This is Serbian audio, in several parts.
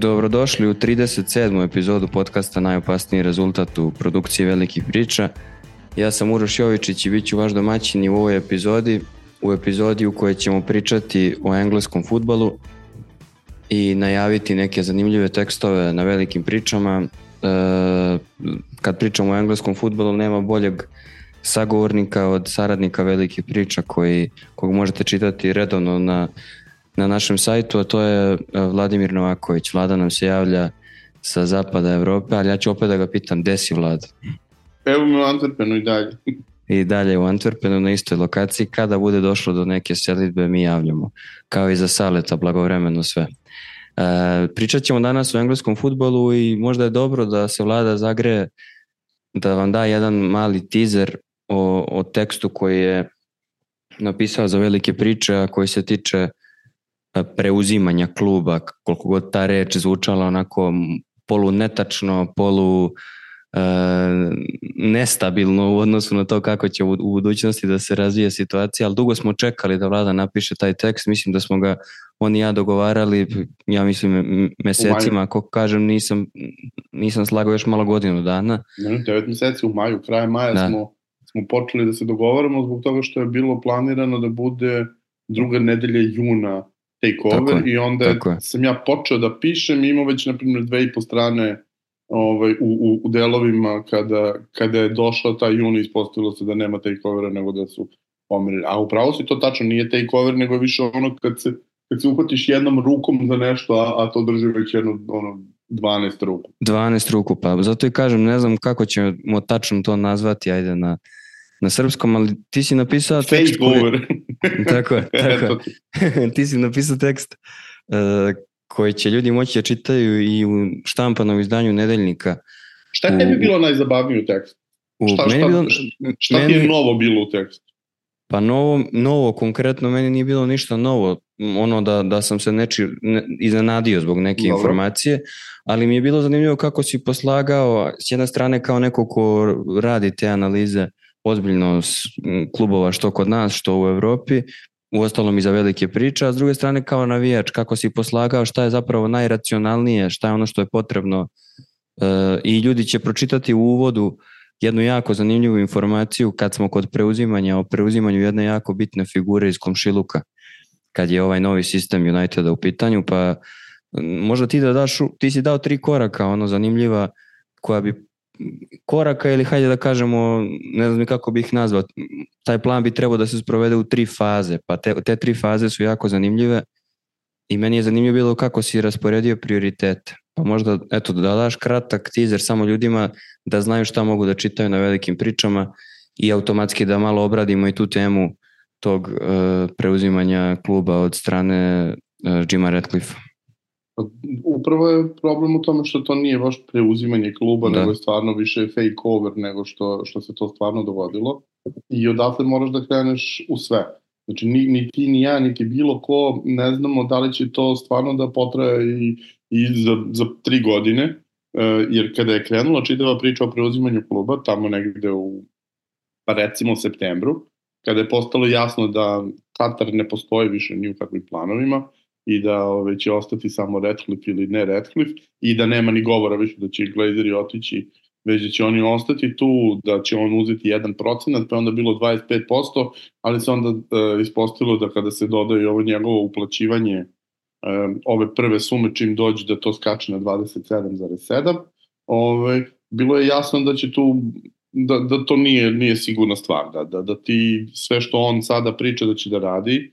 Dobrodošli u 37. epizodu podcasta Najopasniji rezultat u produkciji velikih priča. Ja sam Uroš Jovičić i bit ću vaš domaćin i u ovoj epizodi, u epizodi u kojoj ćemo pričati o engleskom futbalu i najaviti neke zanimljive tekstove na velikim pričama. E, kad pričamo o engleskom futbalu nema boljeg sagovornika od saradnika velikih priča koji, kog možete čitati redovno na na našem sajtu, a to je e, Vladimir Novaković. Vlada nam se javlja sa zapada Evrope, ali ja ću opet da ga pitam, gde si Vlada? Evo mi u Antwerpenu i dalje. I dalje u Antwerpenu na istoj lokaciji. Kada bude došlo do neke selitbe, mi javljamo. Kao i za Saleta, blagovremeno sve. E, pričat ćemo danas o engleskom futbolu i možda je dobro da se vlada zagreje da vam da jedan mali teaser o, o tekstu koji je napisao za velike priče, a koji se tiče preuzimanja kluba, koliko god ta reč zvučala onako polu netačno, polu e, nestabilno u odnosu na to kako će u, u budućnosti da se razvije situacija, ali dugo smo čekali da vlada napiše taj tekst, mislim da smo ga on i ja dogovarali, ja mislim mesecima, ako kažem nisam, nisam slagao još malo godinu dana. Ne, devet meseci u maju, kraj maja da. smo, smo počeli da se dogovaramo zbog toga što je bilo planirano da bude druga nedelja juna takeover i onda sam ja počeo da pišem i imao već na primjer dve i po strane ovaj, u, u, u delovima kada, kada je došao taj juni ispostavilo se da nema takeovera nego da su pomerili. A upravo si to tačno nije takeover nego je više ono kad se, kad se uhvatiš jednom rukom za nešto a, a to drži već jedno ono, 12 ruku. 12 ruku, pa zato i kažem, ne znam kako ćemo tačno to nazvati, ajde na, na srpskom, ali ti si napisao Fake koji... tako je, tako ti si napisao tekst uh, koji će ljudi moći da čitaju i u štampanom izdanju nedeljnika. Šta je tebi bilo najzabavnije u tekstu? U, šta, šta, bilo, šta meni, ti je novo bilo u tekstu? Pa novo, novo, konkretno meni nije bilo ništa novo, ono da, da sam se neči, ne, iznenadio zbog neke Dobro. informacije, ali mi je bilo zanimljivo kako si poslagao s jedne strane kao neko ko radi te analize ozbiljno klubova što kod nas, što u Evropi, u ostalom i za velike priče, a s druge strane kao navijač, kako si poslagao šta je zapravo najracionalnije, šta je ono što je potrebno e, i ljudi će pročitati u uvodu jednu jako zanimljivu informaciju kad smo kod preuzimanja, o preuzimanju jedne jako bitne figure iz komšiluka, kad je ovaj novi sistem Uniteda u pitanju, pa možda ti da daš, ti si dao tri koraka, ono zanimljiva, koja bi koraka ili hajde da kažemo, ne znam kako bih nazvao, taj plan bi trebao da se sprovede u tri faze, pa te, te tri faze su jako zanimljive i meni je zanimljivo bilo kako si rasporedio prioritete. Pa možda, eto, da daš kratak teaser samo ljudima da znaju šta mogu da čitaju na velikim pričama i automatski da malo obradimo i tu temu tog uh, preuzimanja kluba od strane uh, Jima Radcliffe. Upravo je problem u tome što to nije baš preuzimanje kluba, da. nego je stvarno više fake over nego što, što se to stvarno dogodilo. I odatle moraš da kreneš u sve. Znači, ni, ni ti, ni ja, niti bilo ko ne znamo da li će to stvarno da potraje i, i za, za tri godine, e, jer kada je krenula čitava priča o preuzimanju kluba, tamo negde u, pa recimo septembru, kada je postalo jasno da Katar ne postoji više ni u kakvim planovima, i da ove, će ostati samo Redcliffe ili ne Redcliffe i da nema ni govora više da će Glazeri otići već da će oni ostati tu, da će on uzeti 1%, pa onda bilo 25%, ali se onda e, ispostavilo da kada se dodaje ovo njegovo uplaćivanje e, ove prve sume čim dođe da to skače na 27,7, ove, bilo je jasno da će tu da, da to nije, nije sigurna stvar, da, da, da ti sve što on sada priča da će da radi,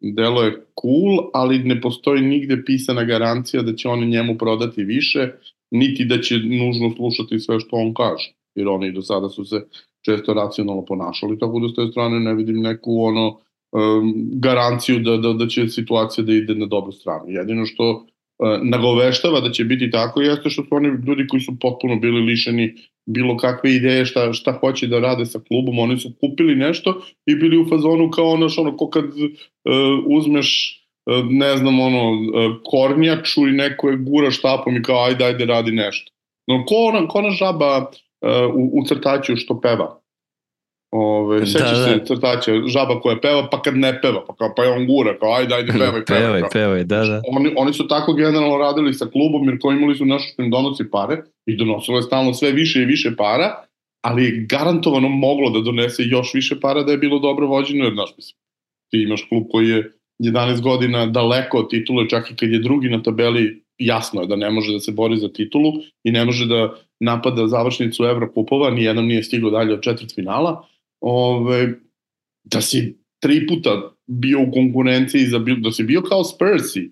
delo je cool, ali ne postoji nigde pisana garancija da će oni njemu prodati više, niti da će nužno slušati sve što on kaže, jer oni do sada su se često racionalno ponašali, tako da s te strane ne vidim neku ono um, garanciju da, da, da će situacija da ide na dobru stranu. Jedino što uh, nagoveštava da će biti tako jeste što su oni ljudi koji su potpuno bili lišeni bilo kakve ideje šta, šta hoće da rade sa klubom, oni su kupili nešto i bili u fazonu kao ono, ono ko kad uh, uzmeš uh, ne znam ono uh, kornjaču i neko je gura štapom i kao ajde ajde radi nešto. No, ko ona, ko ona žaba uh, u, u crtaću što peva? Ove, da, sećaš da, se crtaća, žaba koja peva, pa kad ne peva, pa kao pa je on gura, kao ajde, ajde, pevaj, pevaj. pevaj, pevaj, da, da. Oni, oni su tako generalno radili sa klubom, jer koji imali su nešto što im donosi pare i donosilo je stalno sve više i više para, ali je garantovano moglo da donese još više para da je bilo dobro vođeno, jer znaš, mislim, ti imaš klub koji je 11 godina daleko od titule, čak i kad je drugi na tabeli, jasno je da ne može da se bori za titulu i ne može da napada završnicu Evrokupova, nijednom nije stigao dalje od četvrt finala, ove, da si tri puta bio u konkurenciji, za, da si bio kao Spursi,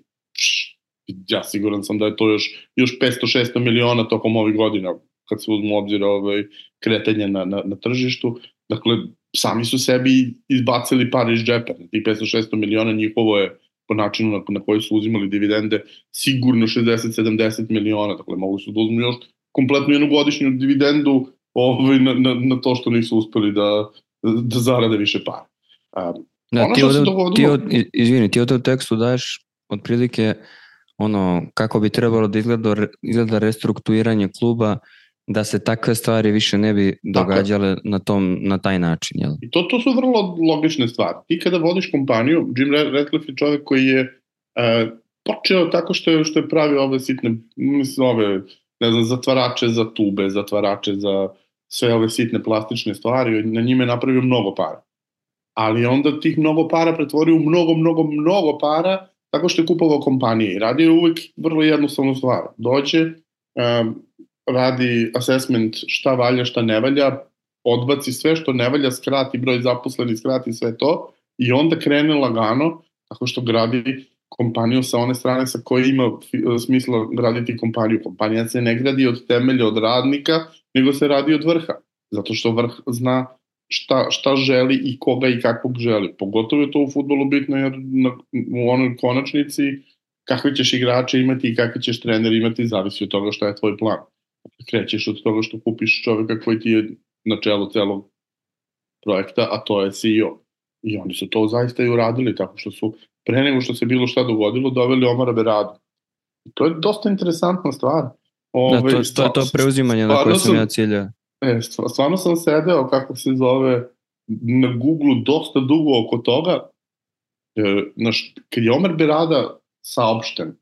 ja siguran sam da je to još, još 500-600 miliona tokom ovih godina, kad se uzmu obzira ovaj, kretanje na, na, na tržištu. Dakle, sami su sebi izbacili par iz džepa. Ti 500-600 miliona njihovo je po načinu na, na koji su uzimali dividende sigurno 60-70 miliona. Dakle, mogu su da uzmu još kompletnu jednu godišnju dividendu ovaj, na, na, na to što nisu uspeli da, da zarade više para. Um, da, ti ovde, dogodilo... ti od, izvini, ti u tekstu daješ otprilike ono, kako bi trebalo da izgleda, izgleda restrukturiranje kluba da se takve stvari više ne bi događale na, tom, na taj način. Jel? I to, to su vrlo logične stvari. Ti kada vodiš kompaniju, Jim Ratcliffe je čovek koji je uh, počeo tako što je, što je pravio ove sitne, mislim, ove, ne znam, zatvarače za tube, zatvarače za sve ove sitne plastične stvari, na njime napravio mnogo para. Ali onda tih mnogo para pretvorio u mnogo, mnogo, mnogo para tako što je kupovao kompanije radio je uvek vrlo jednostavnu stvar. Dođe, um, radi assessment šta valja, šta ne valja, odbaci sve što ne valja, skrati broj zaposlenih, skrati sve to i onda krene lagano tako što gradi kompaniju sa one strane sa koje ima smisla graditi kompaniju. Kompanija se ne gradi od temelja, od radnika, nego se radi od vrha. Zato što vrh zna šta, šta želi i koga i kakvog želi. Pogotovo je to u futbolu bitno jer na, u onoj konačnici kakve ćeš igrače imati i kakve ćeš trener imati zavisi od toga šta je tvoj plan krećeš od toga što kupiš čoveka koji ti je na čelu celog projekta, a to je CEO. I oni su to zaista i uradili, tako što su pre nego što se bilo šta dogodilo, doveli Omara Beradu. I to je dosta interesantna stvar. Ove, da, to, to to preuzimanje na koje sam ja cilja. E, stvarno sam sedeo, kako se zove, na Google dosta dugo oko toga. E, naš, kad je Omer Berada saopšten,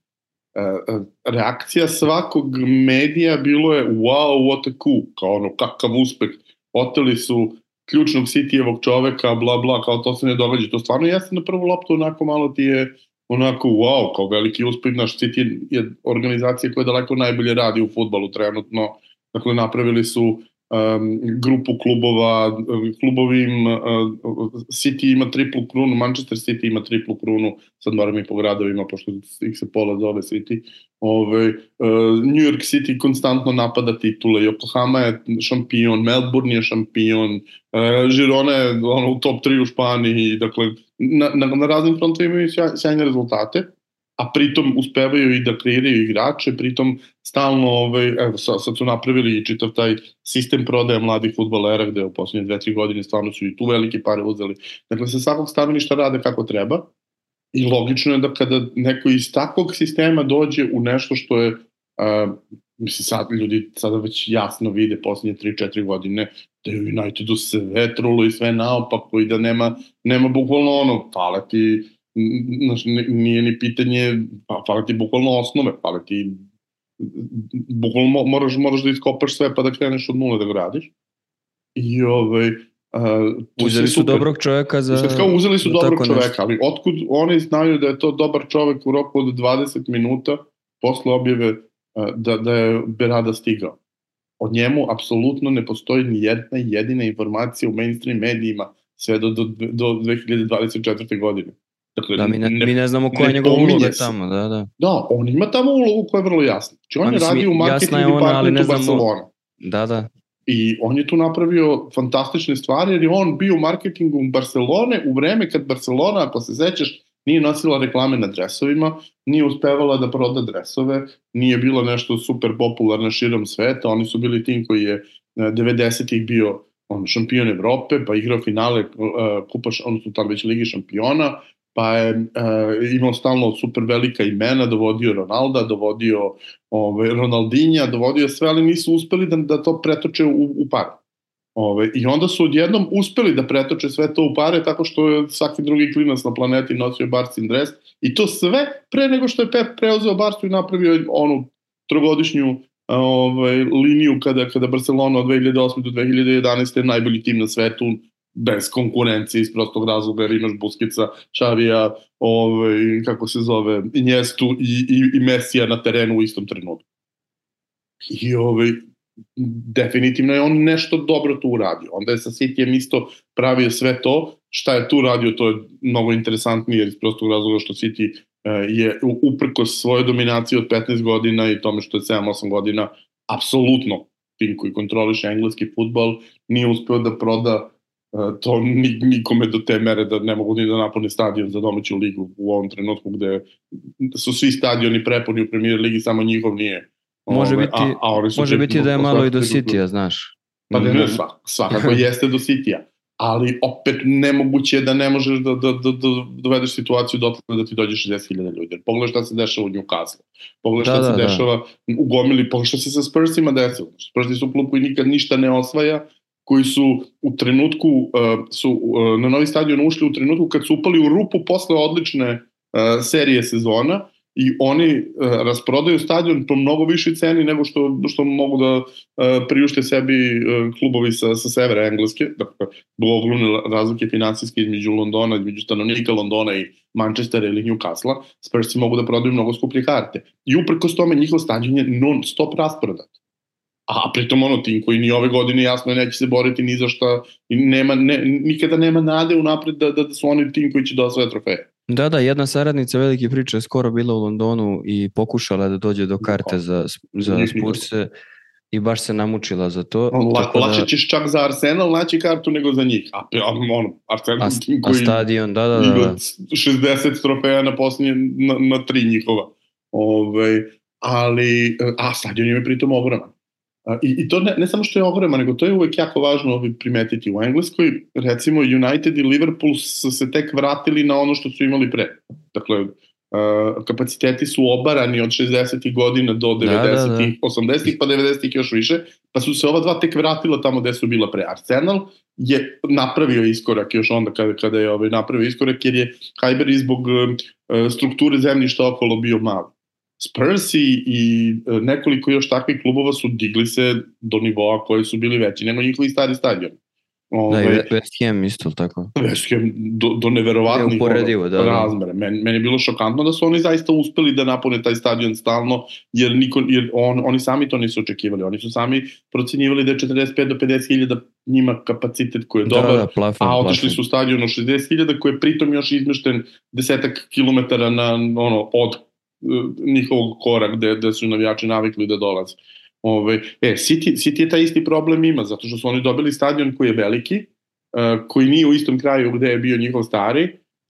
E, e, reakcija svakog medija bilo je wow, what a coup, kao ono, kakav uspeh, oteli su ključnog City-evog čoveka, bla bla, kao to se ne događa. To stvarno jeste na prvu loptu, onako malo ti je onako wow, kao veliki uspeh, naš City je organizacija koja daleko najbolje radi u futbalu trenutno, dakle napravili su grupu klubova, klubovim, uh, City ima triplu krunu, Manchester City ima triplu krunu, sad moram i po gradovima, pošto ih se pola zove City, Ove, uh, New York City konstantno napada titule, Yokohama je šampion, Melbourne je šampion, uh, Girona je ono, u top 3 u Španiji, dakle, na, na, na raznim frontovima imaju sjajne rezultate a pritom uspevaju i da kreiraju igrače, pritom stalno, ovaj, evo, sad, sad su napravili i čitav taj sistem prodaja mladih futbolera, gde u poslednje dve, tri godine stvarno su i tu velike pare uzeli. Dakle, sa svakog stanovišta rade kako treba i logično je da kada neko iz takvog sistema dođe u nešto što je Uh, mislim sad ljudi sada već jasno vide poslednje 3-4 godine da je u Unitedu sve trulo i sve naopako i da nema, nema bukvalno ono, pala ti znaš, nije ni pitanje, pa fale ti bukvalno osnove, fale ti bukvalno moraš, moraš da iskopaš sve pa da kreneš od nule da ga radiš. I ovaj, Uh, uzeli su super. dobrog čoveka za... Sad kao uzeli su dobrog čoveka, nešto. ali otkud oni znaju da je to dobar čovek u roku od 20 minuta posle objave uh, da, da je Berada stigao. O njemu apsolutno ne postoji ni jedna jedina informacija u mainstream medijima sve do, do, do 2024. godine. Dakle, da, mi ne, ne, mi ne znamo koja je njegova uloga tamo, da, da. Da, on ima tamo ulogu koja je vrlo jasna. Znači on pa, je radio u marketingu departmentu Barcelona. Da, da. I on je tu napravio fantastične stvari jer je on bio u marketingu Barcelone u vreme kad Barcelona, ako se sećaš, nije nosila reklame na dresovima, nije uspevala da proda dresove, nije bilo nešto super popularno širom sveta, oni su bili tim koji je 90-ih bio on šampion Evrope, pa igrao finale uh, kupa, odnosno tad već Ligi šampiona, pa je uh, imao stalno super velika imena, dovodio Ronalda, dovodio ove, Ronaldinja, dovodio sve, ali nisu uspeli da, da to pretoče u, u par. Ove, I onda su odjednom uspeli da pretoče sve to u pare tako što je svaki drugi klinac na planeti nosio Barcin dres i to sve pre nego što je Pep preuzeo Barcu i napravio onu trogodišnju ovaj, liniju kada, kada Barcelona od 2008. do 2011. je najbolji tim na svetu, bez konkurencije iz prostog razloga jer imaš Buskica, Čavija, ovaj, kako se zove, Injestu i, i, i Mesija na terenu u istom trenutku. I ovaj, definitivno je on nešto dobro tu uradio. Onda je sa Cityjem isto pravio sve to, šta je tu radio, to je mnogo interesantnije iz prostog razloga što City e, je uprko svoje dominacije od 15 godina i tome što je 7-8 godina apsolutno tim koji kontroliše engleski futbol, nije uspeo da proda to nikome do te mere da ne mogu ni da napune stadion za domaću ligu u ovom trenutku gde su svi stadioni prepuni u premier ligi, samo njihov nije Može biti, a, a oni su može biti da je malo i do City-a, znaš. Pa ne, ne, svakako jeste do City-a. Ali opet nemoguće je da ne možeš da, da, da, da dovedeš situaciju dotle da ti dođe 60.000 ljudi. Pogledaj šta se dešava u Newcastle. Pogledaj šta da, se da, da. dešava da. u Gomili. Pogledaj šta se sa Spursima desilo. Spursi su klub koji nikad ništa ne osvaja, koji su u trenutku, uh, su uh, na novi stadion ušli u trenutku kad su upali u rupu posle odlične uh, serije sezona i oni rasprodaju stadion po mnogo višoj ceni nego što, što mogu da priušte sebi klubovi sa, sa severa Engleske, dakle, ogromne razlike finansijske između Londona, između stanovnika Londona i Manchestera ili Newcastle, Spursi mogu da prodaju mnogo skuplje karte. I uprkos tome njihov stadion je non stop rasprodat. A pritom ono tim koji ni ove godine jasno neće se boriti ni za šta, nema, ne, nikada nema nade unapred da, da, da su oni tim koji će da osvoje trofeje. Da, da, jedna saradnica velike priče je skoro bila u Londonu i pokušala da dođe do karte za, za Spurse i baš se namučila za to. La, da, lače ćeš čak za Arsenal naći kartu nego za njih. A, a ono, Arsenal a, tim koji a stadion, da, da, da, da. 60 trofeja na posljednje, na, na tri njihova. Ove, ovaj, ali, a stadion je pritom ogroman. I, I to ne, ne samo što je ogromno, nego to je uvek jako važno primetiti. U Engleskoj, recimo, United i Liverpool su se tek vratili na ono što su imali pre. Dakle, uh, kapaciteti su obarani od 60. godina do 90. Da, da, da. 80. pa 90. još više, pa su se ova dva tek vratila tamo gde su bila pre. Arsenal je napravio iskorak još onda kada, kada je ovaj, napravio iskorak, jer je Hajber izbog uh, strukture zemljišta okolo bio malo. Spurs i, i e, nekoliko još takvih klubova su digli se do nivoa koji su bili veći, nema njihovi stari stadion. Ove, da, i West Ham isto tako. West Ham do, do neverovatnih da, da. razmere. Meni, meni je bilo šokantno da su oni zaista uspeli da napune taj stadion stalno, jer, niko, jer on, oni sami to nisu očekivali. Oni su sami procenjivali da je 45 do 50 hiljada njima kapacitet koji je da, dobar, da, plafon, a otišli plafon. su u stadion u 60 hiljada koji je pritom još izmešten desetak kilometara na, ono, od njihovog kora gde, gde su navijači navikli da dolaze. Ove, e, City, City je taj isti problem ima, zato što su oni dobili stadion koji je veliki, uh, koji nije u istom kraju gde je bio njihov stari,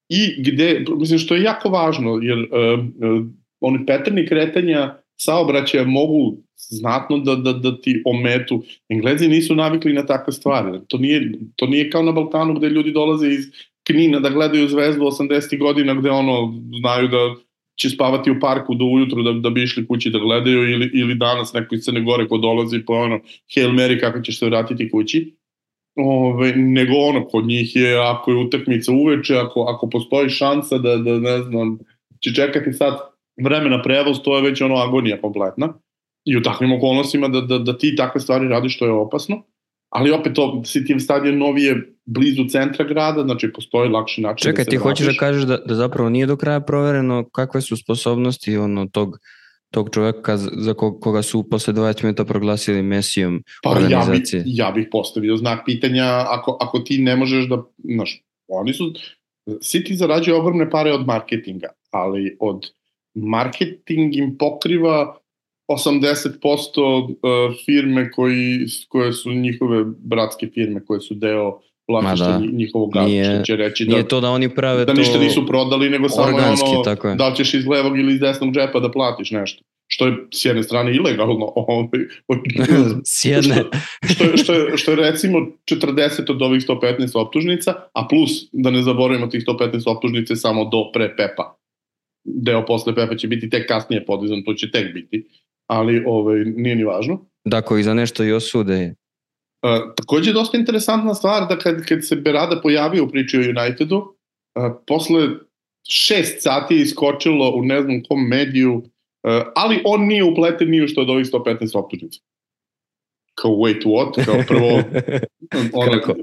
i gde, mislim što je jako važno, jer uh, oni petrni kretanja saobraćaja mogu znatno da, da, da ti ometu. Englezi nisu navikli na takve stvari. To nije, to nije kao na Balkanu gde ljudi dolaze iz Knina da gledaju zvezdu 80. godina gde ono znaju da će spavati u parku do ujutru da, da bi išli kući da gledaju ili, ili danas neko iz Crne Gore ko dolazi po ono Hail Mary kako ćeš se vratiti kući. Ove, nego ono, kod njih je ako je utakmica uveče, ako, ako postoji šansa da, da ne znam, će čekati sad vremena prevoz, to je već ono agonija kompletna. I u takvim okolnostima da, da, da ti takve stvari radiš, to je opasno ali opet to City stadion novi je blizu centra grada, znači postoji lakši način Čekaj, da se ti hoćeš da kažeš da, da zapravo nije do kraja provereno kakve su sposobnosti ono tog tog čoveka za koga su posle 20 minuta proglasili Mesijom pa, organizacije. Ja, bi, ja bih postavio znak pitanja ako, ako ti ne možeš da, znaš, oni su, City zarađuje ogromne pare od marketinga, ali od marketing im pokriva 80% e, firme koji, koje su njihove bratske firme, koje su deo vlasništva da. njihovog gazda, će reći da, nije to da oni prave da ništa nisu prodali, nego samo ono, tako je. da li ćeš iz levog ili iz desnog džepa da platiš nešto što je s jedne strane ilegalno ovaj, s jedne što, je, što, je, što je recimo 40 od ovih 115 optužnica a plus da ne zaboravimo tih 115 optužnice samo do pre Pepa deo posle Pepa će biti tek kasnije podizan, to će tek biti ali ovaj, nije ni važno. Da, koji za nešto i osude Uh, takođe je dosta interesantna stvar da kad, kad se Berada pojavio u priči o Unitedu, uh, posle šest sati je iskočilo u ne znam kom mediju, uh, ali on nije upleten ni u što od ovih 115 optužnica. Kao wait what? Kao prvo... ono, Kako?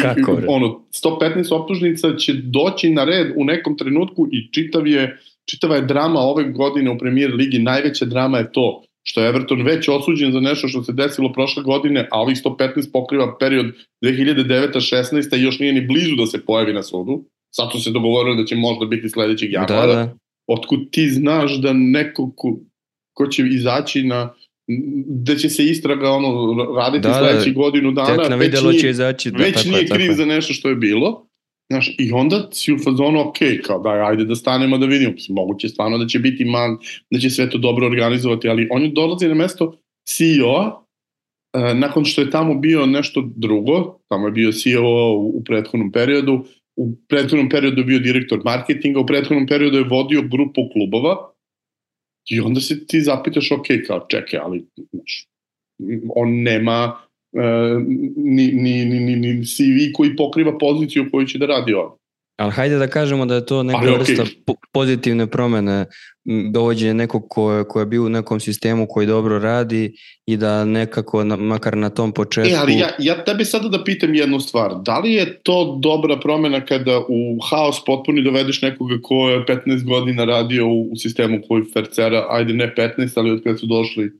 Kako? Ono, 115 optužnica će doći na red u nekom trenutku i čitav je, čitava je drama ove godine u premijer ligi, najveća drama je to što je Everton već osuđen za nešto što se desilo prošle godine, a ovih 115 pokriva period 2009-16 i još nije ni blizu da se pojavi na sudu. Sad su se dogovorili da će možda biti sledećeg januara. Da, da. Otkud ti znaš da neko ko, ko će izaći na da će se istraga ono raditi da, sledećih da, godinu dana, na već, nije, će izaći, da, već tako, nije kriv tako. za nešto što je bilo. Znaš, I onda si u fazonu, ok, kao da, ajde da stanemo da vidimo. Moguće stvarno da će biti man, da će sve to dobro organizovati, ali on je dolazi na mesto CEO-a e, nakon što je tamo bio nešto drugo, tamo je bio CEO u, u prethodnom periodu, u prethodnom periodu bio direktor marketinga, u prethodnom periodu je vodio grupu klubova i onda se ti zapitaš, ok, kao čekaj, ali znaš, on nema ni, ni, ni, ni, ni CV koji pokriva poziciju koju će da radi on. Ali hajde da kažemo da je to neka Ali, vrsta okay. pozitivne promene, dovođenje nekog ko ko je bio u nekom sistemu koji dobro radi i da nekako, na, makar na tom početku... E, ali ja, ja tebe sada da pitam jednu stvar. Da li je to dobra promena kada u haos potpuni dovedeš nekoga ko je 15 godina radio u, u sistemu koji Fercera, ajde ne 15, ali od kada su došli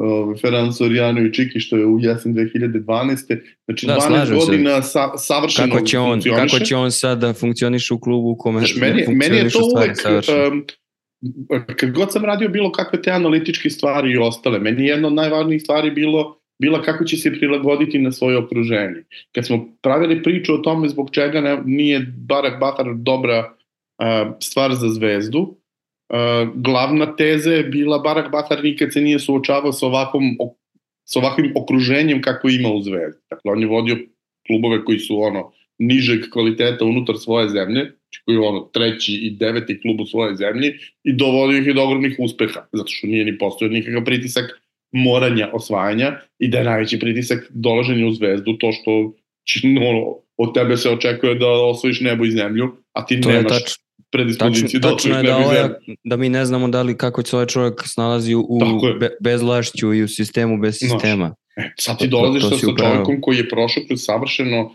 uh, Ferran Soriano i Čiki što je u jesen 2012. Znači da, 12 godina sa, savršeno kako će on, Kako će on sad da funkcioniše u klubu u kome znači, meni, meni je to uvek, um, kad god sam radio bilo kakve te analitičke stvari i ostale, meni je jedna od najvažnijih stvari bilo bila kako će se prilagoditi na svoje okruženje. Kad smo pravili priču o tome zbog čega ne, nije Barak Bahar dobra uh, stvar za zvezdu, glavna teza je bila Barak Bahar nikad se nije suočavao sa ovakvom sa ovakvim okruženjem kako ima u Zvezdi. Dakle, on je vodio klubove koji su ono nižeg kvaliteta unutar svoje zemlje, znači koji je ono treći i deveti klub u svojoj zemlji i dovodio ih je do ogromnih uspeha, zato što nije ni postojao nikakav pritisak moranja osvajanja i da je najveći pritisak dolaženja u zvezdu to što će, ono, od tebe se očekuje da osvojiš nebo i zemlju, a ti to nemaš predispoziciju tačno, tačno je da, ovaj, da mi ne znamo da li kako će ovaj čovjek snalazi u be, bezlašću i u sistemu bez sistema. Znaš, e, sad ti dolaziš to, to sa čovjekom koji je prošao kroz savršeno uh,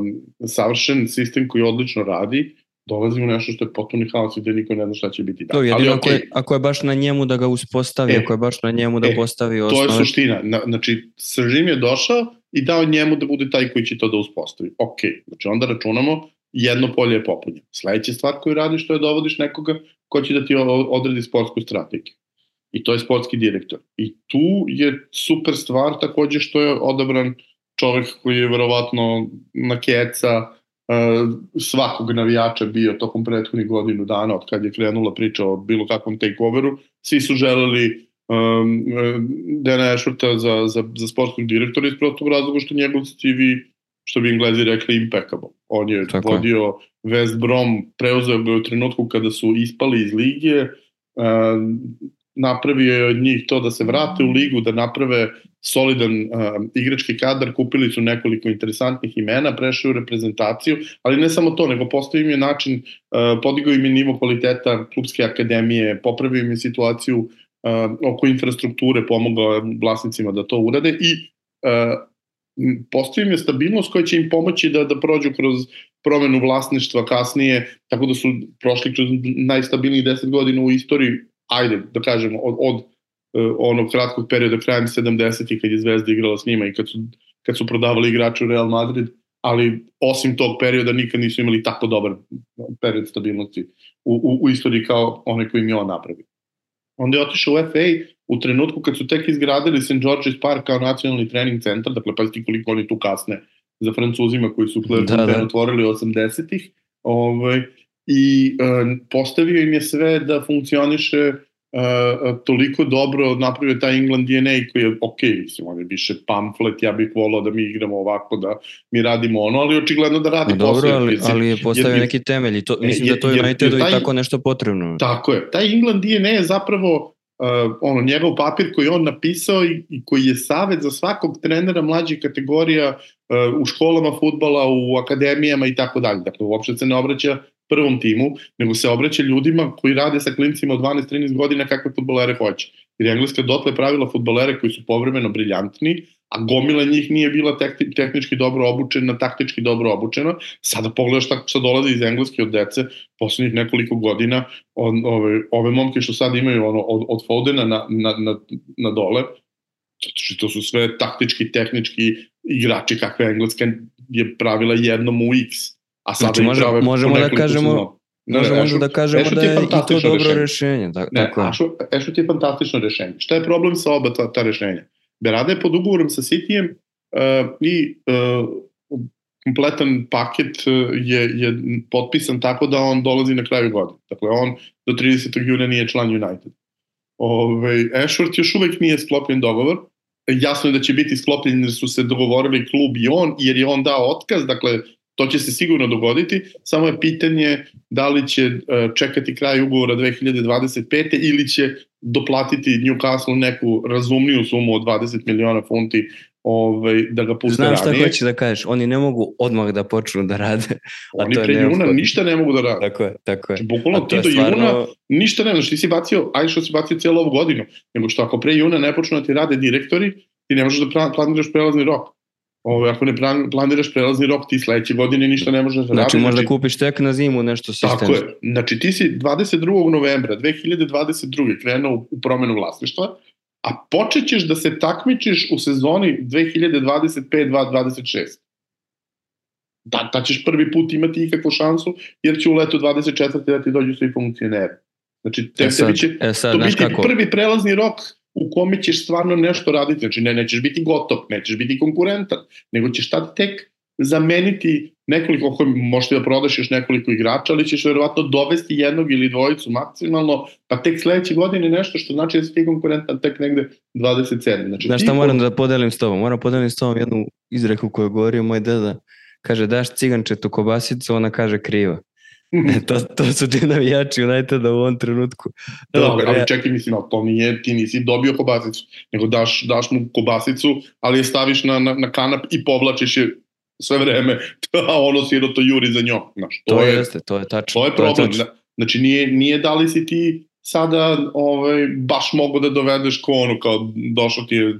um, savršen sistem koji odlično radi, dolazi u nešto što je potpuni haos i gde niko ne zna šta će biti. To, jedino Ali, okay, ako, je, ako je baš na njemu da ga uspostavi, e, ako je baš na njemu da e, postavi osnovne... To je suština. Na, znači, Sržim je došao i dao njemu da bude taj koji će to da uspostavi. Ok, znači onda računamo jedno polje je popunjeno. Sledeća stvar koju radiš to je dovodiš nekoga ko će da ti odredi sportsku strategiju. I to je sportski direktor. I tu je super stvar takođe što je odabran čovek koji je verovatno na keca uh, svakog navijača bio tokom prethodnih godinu dana od kad je krenula priča o bilo kakvom takeoveru. Svi su želeli um, Dana Ashworta za, za, za sportskog direktora iz prostog razloga što njegov CV što bi Englezi rekli impeccable. On je Tako vodio je. West Brom, preuzeo ga u trenutku kada su ispali iz lige, napravio je od njih to da se vrate u ligu, da naprave solidan uh, igrački kadar, kupili su nekoliko interesantnih imena, prešli u reprezentaciju, ali ne samo to, nego postavio im je način, uh, podigao im je nivo kvaliteta klubske akademije, popravio im je situaciju uh, oko infrastrukture, pomogao vlasnicima da to urade i uh, postoji je stabilnost koja će im pomoći da, da prođu kroz promenu vlasništva kasnije, tako da su prošli kroz najstabilnijih 10 godina u istoriji, ajde da kažemo, od, od uh, onog kratkog perioda krajem 70-ih kad je Zvezda igrala s njima i kad su, kad su prodavali igrače u Real Madrid, ali osim tog perioda nikad nisu imali tako dobar period stabilnosti u, u, u istoriji kao onaj koji im je on napravio. Onda je otišao u FA u trenutku kad su tek izgradili St. George's Park kao nacionalni trening centar, dakle pazite koliko oni tu kasne za Francuzima koji su da, da. otvorili 80-ih, ovaj, i uh, postavio im je sve da funkcioniše uh, toliko dobro napravio taj England DNA koji je ok, mislim, on je više pamflet, ja bih volao da mi igramo ovako, da mi radimo ono, ali očigledno da radi no, dobro, ali, ali je postavio jer, neki temelj i to, mislim jer, da to je Unitedu i tako nešto potrebno. Tako je, taj England DNA je zapravo uh, ono, njegov papir koji on napisao i, i koji je savet za svakog trenera mlađih kategorija uh, u školama futbala, u akademijama i tako dalje. Dakle, uopšte se ne obraća prvom timu, nego se obraća ljudima koji rade sa klincima od 12-13 godina kakve futbolere hoće. Jer Engleska dotle pravila futbolere koji su povremeno briljantni, a gomila njih nije bila tehnički dobro obučena, taktički dobro obučena. Sada pogledaš šta, šta dolazi iz Engleske od dece poslednjih nekoliko godina, on, ove, ove momke što sad imaju ono, od, od Fodena na, na, na, na dole, to su sve taktički, tehnički igrači kakve Engleska je pravila jednom u X. A sada znači, može, možemo da kažemo, Ne, možemo Ešo, da kažemo da je, je i to dobro rešenje. rešenje. Da, ne, tako Ešo ti je fantastično rešenje. Šta je problem sa oba ta, ta rešenja? Berada je pod ugovorom sa Citijem uh, i uh, kompletan paket e, je, je potpisan tako da on dolazi na kraju godine. Dakle, on do 30. juna nije član United. Ove, Ashworth još uvek nije sklopljen dogovor. Jasno je da će biti sklopljen jer su se dogovorili klub i on, jer je on dao otkaz, dakle, to će se sigurno dogoditi, samo je pitanje da li će čekati kraj ugovora 2025. ili će doplatiti Newcastle neku razumniju sumu od 20 miliona funti ovaj, da ga puste Znam šta hoćeš da kažeš, oni ne mogu odmah da počnu da rade. A oni to pre juna ništa ne mogu da rade. Tako je, tako je. Znači, bukvalno ti do stvarno... juna ništa ne, znači ti si bacio, aj što si bacio cijelu ovu godinu, nego što ako pre juna ne počnu da ti rade direktori, ti ne možeš da planiraš prelazni rok. Ove, ako ne planiraš prelazni rok, ti sledeće godine ništa ne možeš da. Znači, možda znači, kupiš tek na zimu nešto sistemsko. Tako je. Znači, ti si 22. novembra 2022. krenuo u promenu vlasništva, a počećeš da se takmičiš u sezoni 2025-2026. Da, da ćeš prvi put imati ikakvu šansu, jer će u letu 24. da ti dođu svi funkcioneri. Znači, te, e sad, tebi će e sad, to biti kako? prvi prelazni rok u kome ćeš stvarno nešto raditi. Znači, ne, nećeš biti gotov, nećeš biti konkurentan, nego ćeš tad tek zameniti nekoliko, ako možeš da prodaš još nekoliko igrača, ali ćeš verovatno dovesti jednog ili dvojicu maksimalno, pa tek sledeće godine nešto što znači da si ti konkurentan tek negde 27. Znači, Znaš šta moram da podelim s tobom? Moram podelim s tobom jednu izreku koju je govorio moj deda. Kaže, daš cigančetu kobasicu, ona kaže kriva. E, to, to su ti navijači Uniteda u ovom trenutku. Da, Dobre, ali čekaj, mislim, to nije, ti nisi dobio kobasicu, nego daš, daš mu kobasicu, ali je staviš na, na, na kanap i povlačiš je sve vreme, a ono to juri za njom. Znaš, to, to je, jeste, to je tačno. To je problem. To je znači, nije, nije da li si ti sada ovaj, baš mogu da dovedeš ko ono, kao došao ti je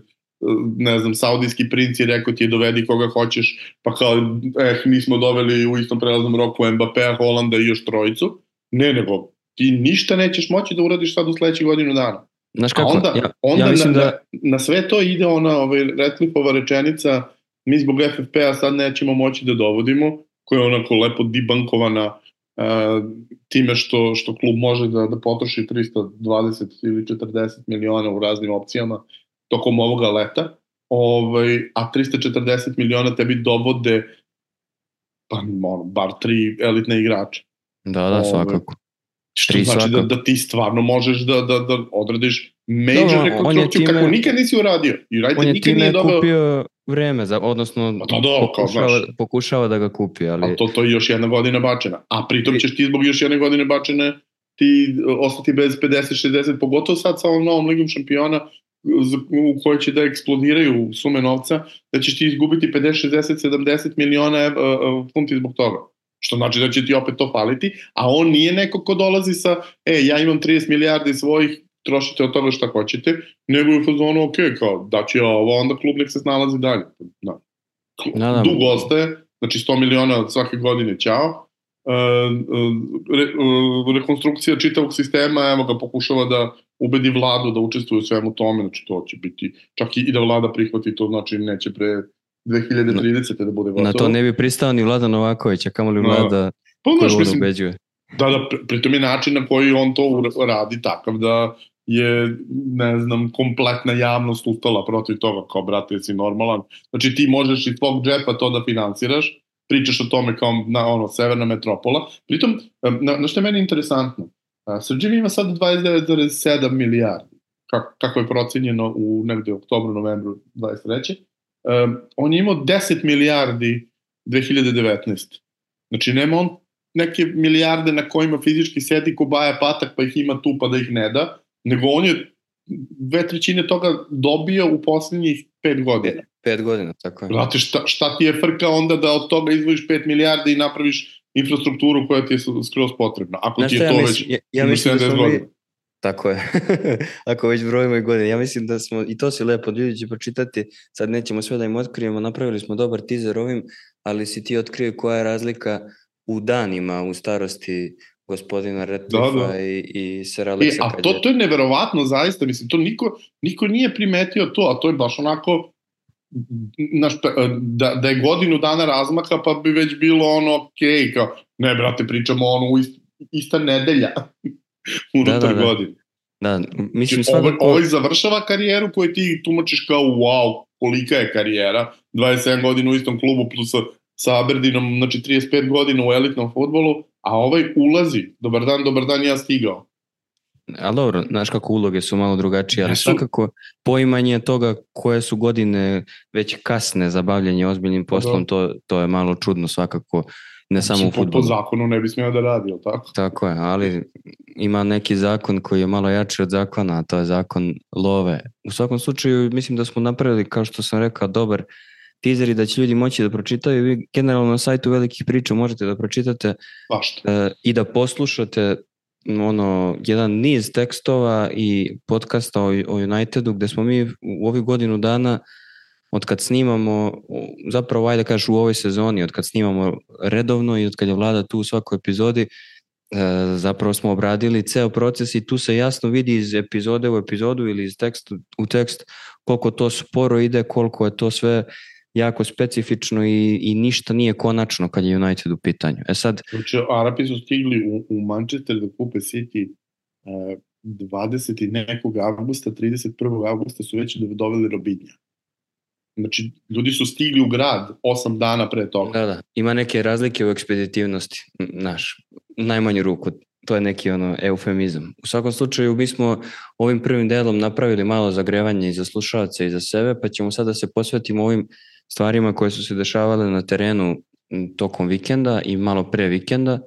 ne znam, saudijski princ je rekao ti je dovedi koga hoćeš, pa kao, eh, mi smo doveli u istom prelaznom roku Mbappé, Holanda i još trojicu. Ne, nego ti ništa nećeš moći da uradiš sad u sledećih godinu dana. Znaš kako? A onda, ja, onda ja na, da... na, na sve to ide ona ovaj, Retlifova rečenica mi zbog FFP-a sad nećemo moći da dovodimo, koja je onako lepo dibankovana uh, time što, što klub može da, da potroši 320 ili 40 miliona u raznim opcijama tokom ovoga leta, ovaj, a 340 miliona tebi dovode pa, ono, bar tri elitne igrača. Da, da, ovaj, svakako. Što tri znači da, da ti stvarno možeš da, da, da odradiš major no, rekonstrukciju time, kako nikad nisi uradio. On je nikad nije doveo... kupio vreme, za, odnosno da, da, pokušava, kao, pokušava da ga kupi. Ali... A to, to je još jedna godina bačena. A pritom ćeš ti zbog još jedne godine bačene ti ostati bez 50-60, pogotovo sad sa ovom novom ligom šampiona u kojoj će da eksplodiraju sume novca, da ćeš ti izgubiti 50, 60, 70 miliona uh, funti zbog toga. Što znači da će ti opet to faliti, a on nije neko ko dolazi sa, e, ja imam 30 milijardi svojih, trošite od toga šta hoćete, nego je u fazonu, ok, kao, da će ovo, onda klub nek se snalazi dalje. Da. Da, da. Dug ostaje, znači 100 miliona svake godine, ćao. Uh, re, rekonstrukcija čitavog sistema, evo ga pokušava da ubedi vladu da učestvuje u svemu tome, znači to će biti, čak i da vlada prihvati to, znači neće pre 2030. da bude gotovo. Na to ne bi pristao ni Vlada Novaković, a kamo li da. vlada pa, koju on ubeđuje. Da, da, pritom je način na koji on to radi takav da je, ne znam, kompletna javnost ustala protiv toga, kao, brate, si normalan. Znači, ti možeš iz tvog džepa to da finansiraš, pričaš o tome kao na ono, severna metropola. Pritom, na, na što je meni interesantno, Srđan ima sad 29,7 milijardi, kako, kako je procenjeno u negde oktobru, novembru 23. Um, on je imao 10 milijardi 2019. Znači, nema on neke milijarde na kojima fizički sedi ko baja patak pa ih ima tu pa da ih ne da, nego on je dve trećine toga dobio u poslednjih pet godina. Pet godina, tako je. Znate, šta, šta ti je frka onda da od toga izvojiš 5 milijardi i napraviš infrastrukturu koja ti je skroz potrebna. Ako Znaš ti je ja to mislim, već ja, ja mislim da smo mi, Tako je. Ako već brojimo i godine. Ja mislim da smo, i to si lepo, ljudi će pročitati, sad nećemo sve da im otkrijemo, napravili smo dobar teaser ovim, ali si ti otkrio koja je razlika u danima, u starosti gospodina Retlifa da, da. i, i Sir Alexa. E, a to, to je neverovatno, zaista, mislim, to niko, niko nije primetio to, a to je baš onako, naš, da, da je godinu dana razmaka, pa bi već bilo ono, ok, kao, ne, brate, pričamo ono, ist, ista nedelja unutar da, da, da. godine. Da, mislim znači, svakako... Ovo, ovo završava karijeru koju ti tumačiš kao wow, kolika je karijera, 27 godina u istom klubu plus sa Aberdinom, znači 35 godina u elitnom futbolu, a ovaj ulazi, dobar dan, dobar dan, ja stigao. Ali dobro, znaš kako uloge su malo drugačije, ali svakako poimanje toga koje su godine već kasne za bavljanje ozbiljnim pa poslom, da. to, to je malo čudno svakako, ne znači, samo u futbolu. Po zakonu ne bi smio da radi, tako? Tako je, ali ima neki zakon koji je malo jači od zakona, a to je zakon love. U svakom slučaju, mislim da smo napravili, kao što sam rekao, dobar tizeri da će ljudi moći da pročitaju. Vi generalno na sajtu velikih priča možete da pročitate e, i da poslušate ono, jedan niz tekstova i podcasta o, o Unitedu gde smo mi u ovih godinu dana od kad snimamo, zapravo ajde da kažeš u ovoj sezoni, od kad snimamo redovno i od kad je vlada tu u svakoj epizodi, e, zapravo smo obradili ceo proces i tu se jasno vidi iz epizode u epizodu ili iz teksta u tekst koliko to sporo ide, koliko je to sve jako specifično i, i ništa nije konačno kad je United u pitanju. E sad... Znači, Arapi su stigli u, u Manchester da kupe City uh, 20. nekog avgusta, 31. avgusta su već doveli Robinja. Znači, ljudi su stigli u grad 8 dana pre toga. Da, da. Ima neke razlike u ekspeditivnosti, naš, najmanju ruku. To je neki ono eufemizam. U svakom slučaju mi smo ovim prvim delom napravili malo zagrevanje i za slušalce i za sebe, pa ćemo sada da se posvetimo ovim stvarima koje su se dešavale na terenu tokom vikenda i malo pre vikenda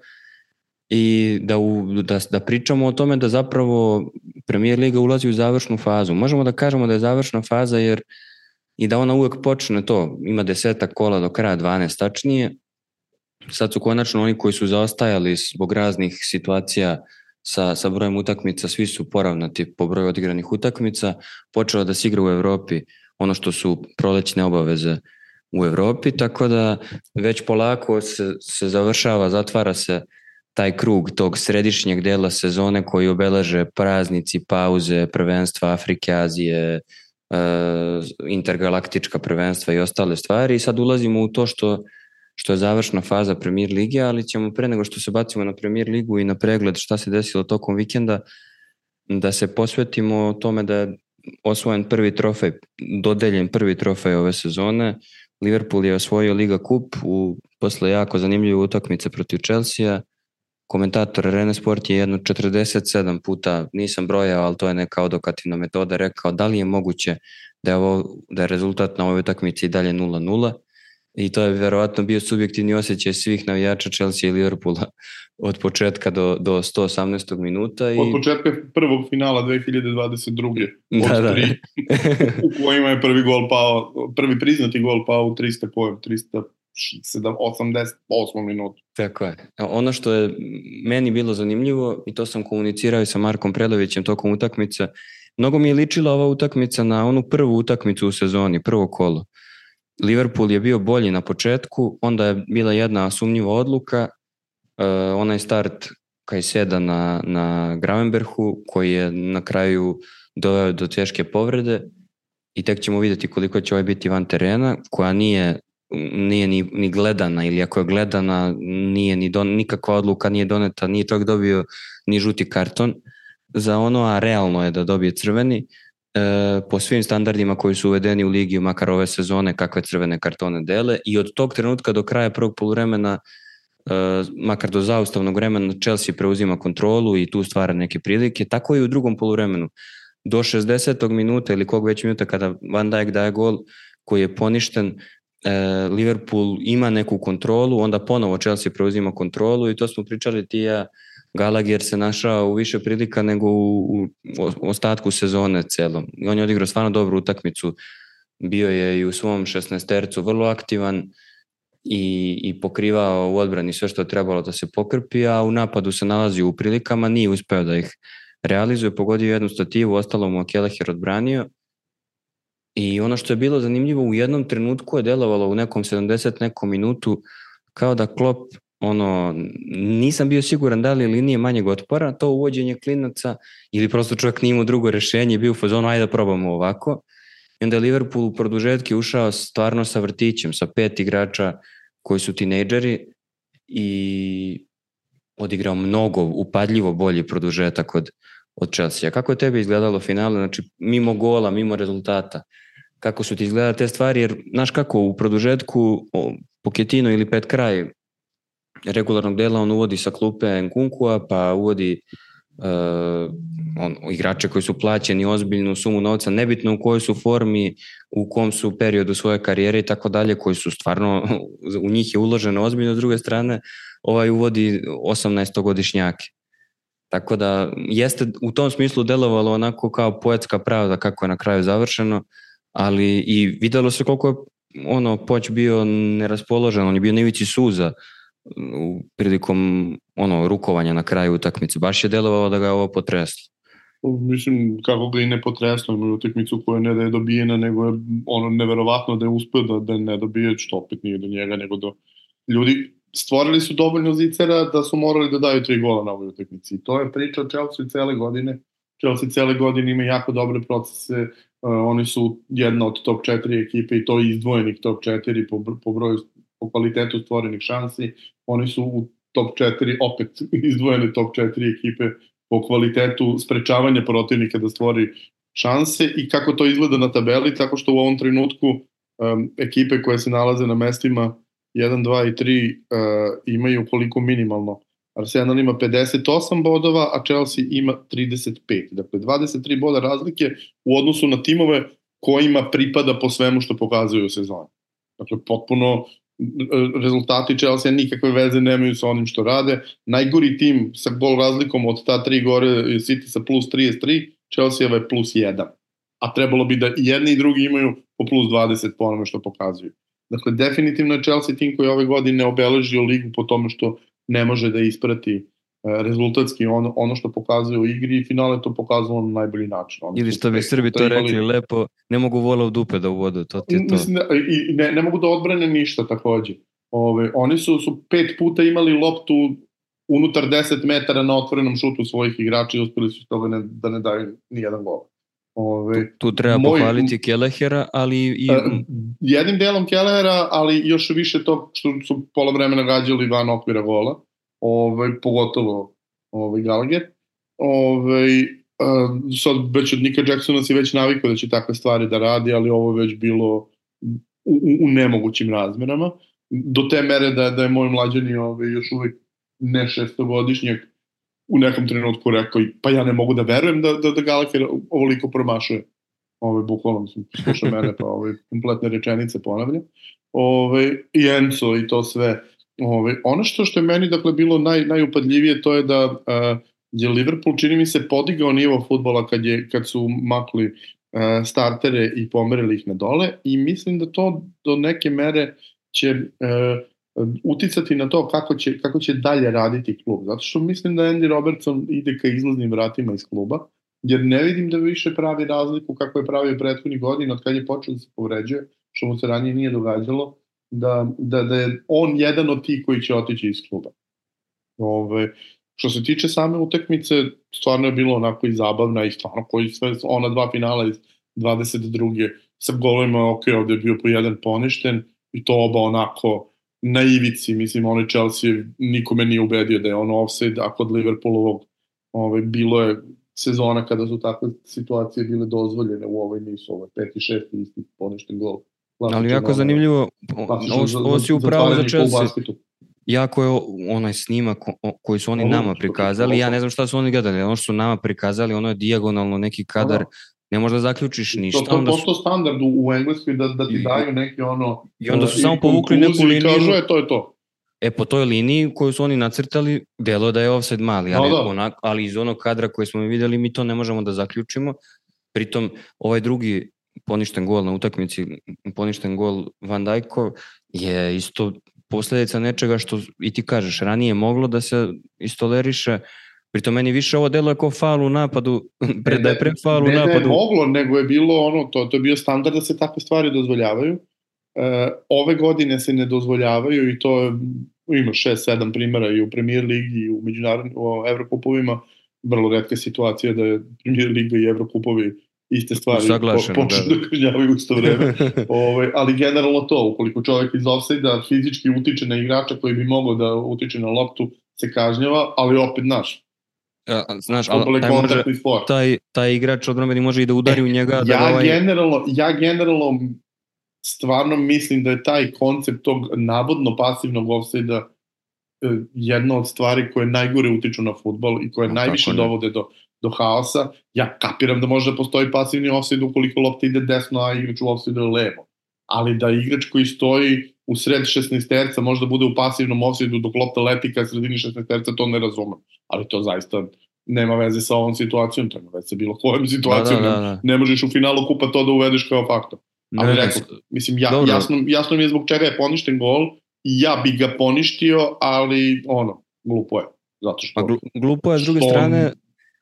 i da, u, da, da pričamo o tome da zapravo Premier Liga ulazi u završnu fazu. Možemo da kažemo da je završna faza jer i da ona uvek počne to, ima desetak kola do kraja 12 tačnije, sad su konačno oni koji su zaostajali zbog raznih situacija sa, sa brojem utakmica, svi su poravnati po broju odigranih utakmica, počelo da se igra u Evropi ono što su prolećne obaveze u Evropi, tako da već polako se, se završava, zatvara se taj krug tog središnjeg dela sezone koji obeleže praznici, pauze, prvenstva Afrike, Azije, e, intergalaktička prvenstva i ostale stvari. I sad ulazimo u to što što je završna faza Premier Lige, ali ćemo pre nego što se bacimo na Premier Ligu i na pregled šta se desilo tokom vikenda, da se posvetimo tome da je osvojen prvi trofej, dodeljen prvi trofej ove sezone. Liverpool je osvojio Liga Kup u posle jako zanimljive utakmice protiv Chelsea. Komentator Rene Sport je jedno 47 puta, nisam brojao, ali to je neka odokativna metoda, rekao da li je moguće da je, ovo, da je rezultat na ovoj utakmici i dalje 0-0 i to je verovatno bio subjektivni osjećaj svih navijača Chelsea i Liverpoola od početka do, do 118. minuta. I... Od početka prvog finala 2022. Da, od da. tri, u kojima je prvi gol pao, prvi priznati gol pao u 300 pojem, 300 88 minutu. Tako je. Ono što je meni bilo zanimljivo i to sam komunicirao i sa Markom Predovićem tokom utakmice, mnogo mi je ličila ova utakmica na onu prvu utakmicu u sezoni, prvo kolo. Liverpool je bio bolji na početku, onda je bila jedna sumnjiva odluka, uh, onaj start Kajseda na, na Gravenberhu, koji je na kraju doveo do teške povrede i tek ćemo videti koliko će ovaj biti van terena, koja nije nije ni, ni gledana ili ako je gledana nije ni don, nikakva odluka nije doneta, nije čovjek dobio ni žuti karton. Za ono, a realno je da dobije crveni e, po svim standardima koji su uvedeni u ligi, makar ove sezone, kakve crvene kartone dele i od tog trenutka do kraja prvog poluvremena e, makar do zaustavnog vremena Chelsea preuzima kontrolu i tu stvara neke prilike, tako i u drugom poluvremenu. Do 60. minuta ili kog već minuta kada Van Dijk daje gol koji je poništen, e, Liverpool ima neku kontrolu, onda ponovo Chelsea preuzima kontrolu i to smo pričali ti ja Gallagher se našao u više prilika nego u, ostatku sezone celom. I on je odigrao stvarno dobru utakmicu. Bio je i u svom 16 tercu vrlo aktivan i, i pokrivao u odbrani sve što je trebalo da se pokrpi, a u napadu se nalazio u prilikama, nije uspeo da ih realizuje, pogodio jednu stativu, ostalo mu Keleher odbranio. I ono što je bilo zanimljivo, u jednom trenutku je delovalo u nekom 70 nekom minutu kao da Klopp ono, nisam bio siguran da li linije manjeg otpora, to uvođenje klinaca ili prosto čovjek nije imao drugo rešenje, bio u fazonu, ajde da probamo ovako. I onda je Liverpool u produžetke ušao stvarno sa vrtićem, sa pet igrača koji su tinejdžeri i odigrao mnogo, upadljivo bolji produžetak od, od Chelsea. Kako je tebi izgledalo finale, znači mimo gola, mimo rezultata? Kako su ti izgledale te stvari, jer znaš kako u produžetku Poketino ili pet kraj regularnog dela on uvodi sa klupe Nkunkua, pa uvodi uh, on, igrače koji su plaćeni ozbiljnu sumu novca, nebitno u kojoj su formi, u kom su periodu svoje karijere i tako dalje, koji su stvarno, u njih je uloženo ozbiljno, s druge strane, ovaj uvodi 18-godišnjake. Tako da jeste u tom smislu delovalo onako kao poetska pravda kako je na kraju završeno, ali i videlo se koliko je ono Poć bio neraspoložen, on je bio na ivici suza u prilikom ono rukovanja na kraju utakmice. Baš je delovalo da ga je ovo potreslo. Mislim, kako ga i ne potreslo, imaju utakmicu koja ne da je dobijena, nego je ono neverovatno da je uspeo da, da ne dobije, što opet nije do njega, nego do ljudi stvorili su dovoljno zicera da su morali da daju tri gola na ovoj utakmici. I to je priča Chelsea cele godine. Chelsea cele godine ima jako dobre procese, uh, oni su jedna od top 4 ekipe i to izdvojenih top 4 po, po broju po kvalitetu stvorenih šansi, oni su u top 4, opet izdvojene top 4 ekipe po kvalitetu sprečavanja protivnika da stvori šanse i kako to izgleda na tabeli, tako što u ovom trenutku um, ekipe koje se nalaze na mestima 1, 2 i 3 uh, imaju koliko minimalno. Arsenal ima 58 bodova, a Chelsea ima 35. Dakle, 23 boda razlike u odnosu na timove kojima pripada po svemu što pokazuju u sezoni. Dakle, potpuno rezultati Chelsea nikakve veze nemaju sa onim što rade. Najgori tim sa gol razlikom od ta tri gore City sa plus 33, Chelsea je plus 1. A trebalo bi da i jedni i drugi imaju po plus 20 po onome što pokazuju. Dakle, definitivno je Chelsea tim koji ove godine obeležio ligu po tome što ne može da isprati rezultatski ono, ono što pokazuje u igri i finale to pokazalo na najbolji način. Oni Ili što bi Srbi to rekli imali... lepo, ne mogu vola u dupe da uvodu, to ti je to. Mislim, da, i ne, ne mogu da odbrane ništa takođe. Ove, oni su, su pet puta imali loptu unutar 10 metara na otvorenom šutu svojih igrača i uspeli su toga ne, da ne daju ni jedan gol. Ove, tu, tu treba moj, pohvaliti Kelehera, ali i... Uh, jednim delom Kelehera, ali još više to što su pola vremena gađali van okvira gola ovaj, pogotovo ovaj, Gallagher. Ovaj, uh, sad već od Nika Jacksona si već navikao da će takve stvari da radi, ali ovo je već bilo u, u nemogućim razmerama. Do te mere da, da je moj mlađani ovaj, još uvek ne šestogodišnjak u nekom trenutku rekao pa ja ne mogu da verujem da, da, da Gallagher ovoliko promašuje. Ovaj, bukvalno sam slušao mene pa ovaj, kompletne rečenice ponavlja. Ovaj, I Enzo i to sve Ove, ono što što je meni dakle bilo naj najupadljivije to je da uh, je Liverpool čini mi se podigao nivo fudbala kad je kad su makli uh, startere i pomerili ih na dole i mislim da to do neke mere će uh, uticati na to kako će, kako će dalje raditi klub. Zato što mislim da Andy Robertson ide ka izlaznim vratima iz kluba, jer ne vidim da više pravi razliku kako je pravio prethodnih godina od kad je počeo da se povređuje, što mu se ranije nije događalo da, da, da je on jedan od tih koji će otići iz kluba. Ove, što se tiče same utakmice, stvarno je bilo onako i zabavna i stvarno koji sve, ona dva finala iz 22. sa golovima, ok, ovde je bio po jedan poništen i to oba onako na ivici, mislim, onaj Chelsea nikome nije ubedio da je ono offside, a kod Liverpoolovog ove, bilo je sezona kada su takve situacije bile dozvoljene u ovoj nisu, ovo 5 i 6 isti poništen gol Ali jako zanimljivo, ovo si upravo za Chelsea. Jako je onaj snimak koji su oni nama prikazali, ja ne znam šta su oni gledali, ono što su nama prikazali, ono je dijagonalno neki kadar, ne možda zaključiš ništa. To, to je postao standard u, Engleskoj da, da ti daju neki ono... I onda su samo povukli neku liniju. I kažu je, to je to. E, po toj liniji koju su oni nacrtali, delo da je offside mali, ali, Da, da. Onak, ali iz onog kadra koji smo videli mi to ne možemo da zaključimo. Pritom, ovaj drugi poništen gol na utakmici, poništen gol Van Dijkov je isto posledica nečega što i ti kažeš, ranije moglo da se istoleriše, pritom meni više ovo delo je kao faul u napadu, pre, da je pre faul u ne da je napadu. moglo, nego je bilo ono, to, to je bio standard da se takve stvari dozvoljavaju. E, ove godine se ne dozvoljavaju i to je, ima 6-7 primjera i u Premier Ligi i u međunarodnim u Evrokupovima, vrlo redka situacija da je Premier Liga i Evrokupovi iste stvari Usaglašeno, po, počnu da, da, da kažnjavaju u isto vreme. ovaj, ali generalno to, ukoliko čovjek iz offside fizički utiče na igrača koji bi mogao da utiče na loptu, se kažnjava, ali opet naš. A, Znaš, ali taj, može, taj, taj igrač odbrambeni može i da udari u njega. da ja, ga ovaj, generalno, ja generalno stvarno mislim da je taj koncept tog navodno pasivnog offside-a e, jedna od stvari koje najgore utiču na futbol i koje Ma, najviše dovode do, do haosa. Ja kapiram da može da postoji pasivni offside ukoliko lopta ide desno, a igrač u offside levo. Ali da igrač koji stoji u sred 16 terca možda bude u pasivnom offside dok lopta leti ka sredini 16 terca, to ne razumem. Ali to zaista nema veze sa ovom situacijom, to nema veze sa bilo kojom da, situacijom. da, da, da. Ne možeš u finalu kupa to da uvedeš kao faktor. Ali ne, rekao, mislim, ja, Dobro. jasno, jasno mi je zbog čega je poništen gol ja bi ga poništio, ali ono, glupo je. Zato što, Pa glu- glupo je s druge što- strane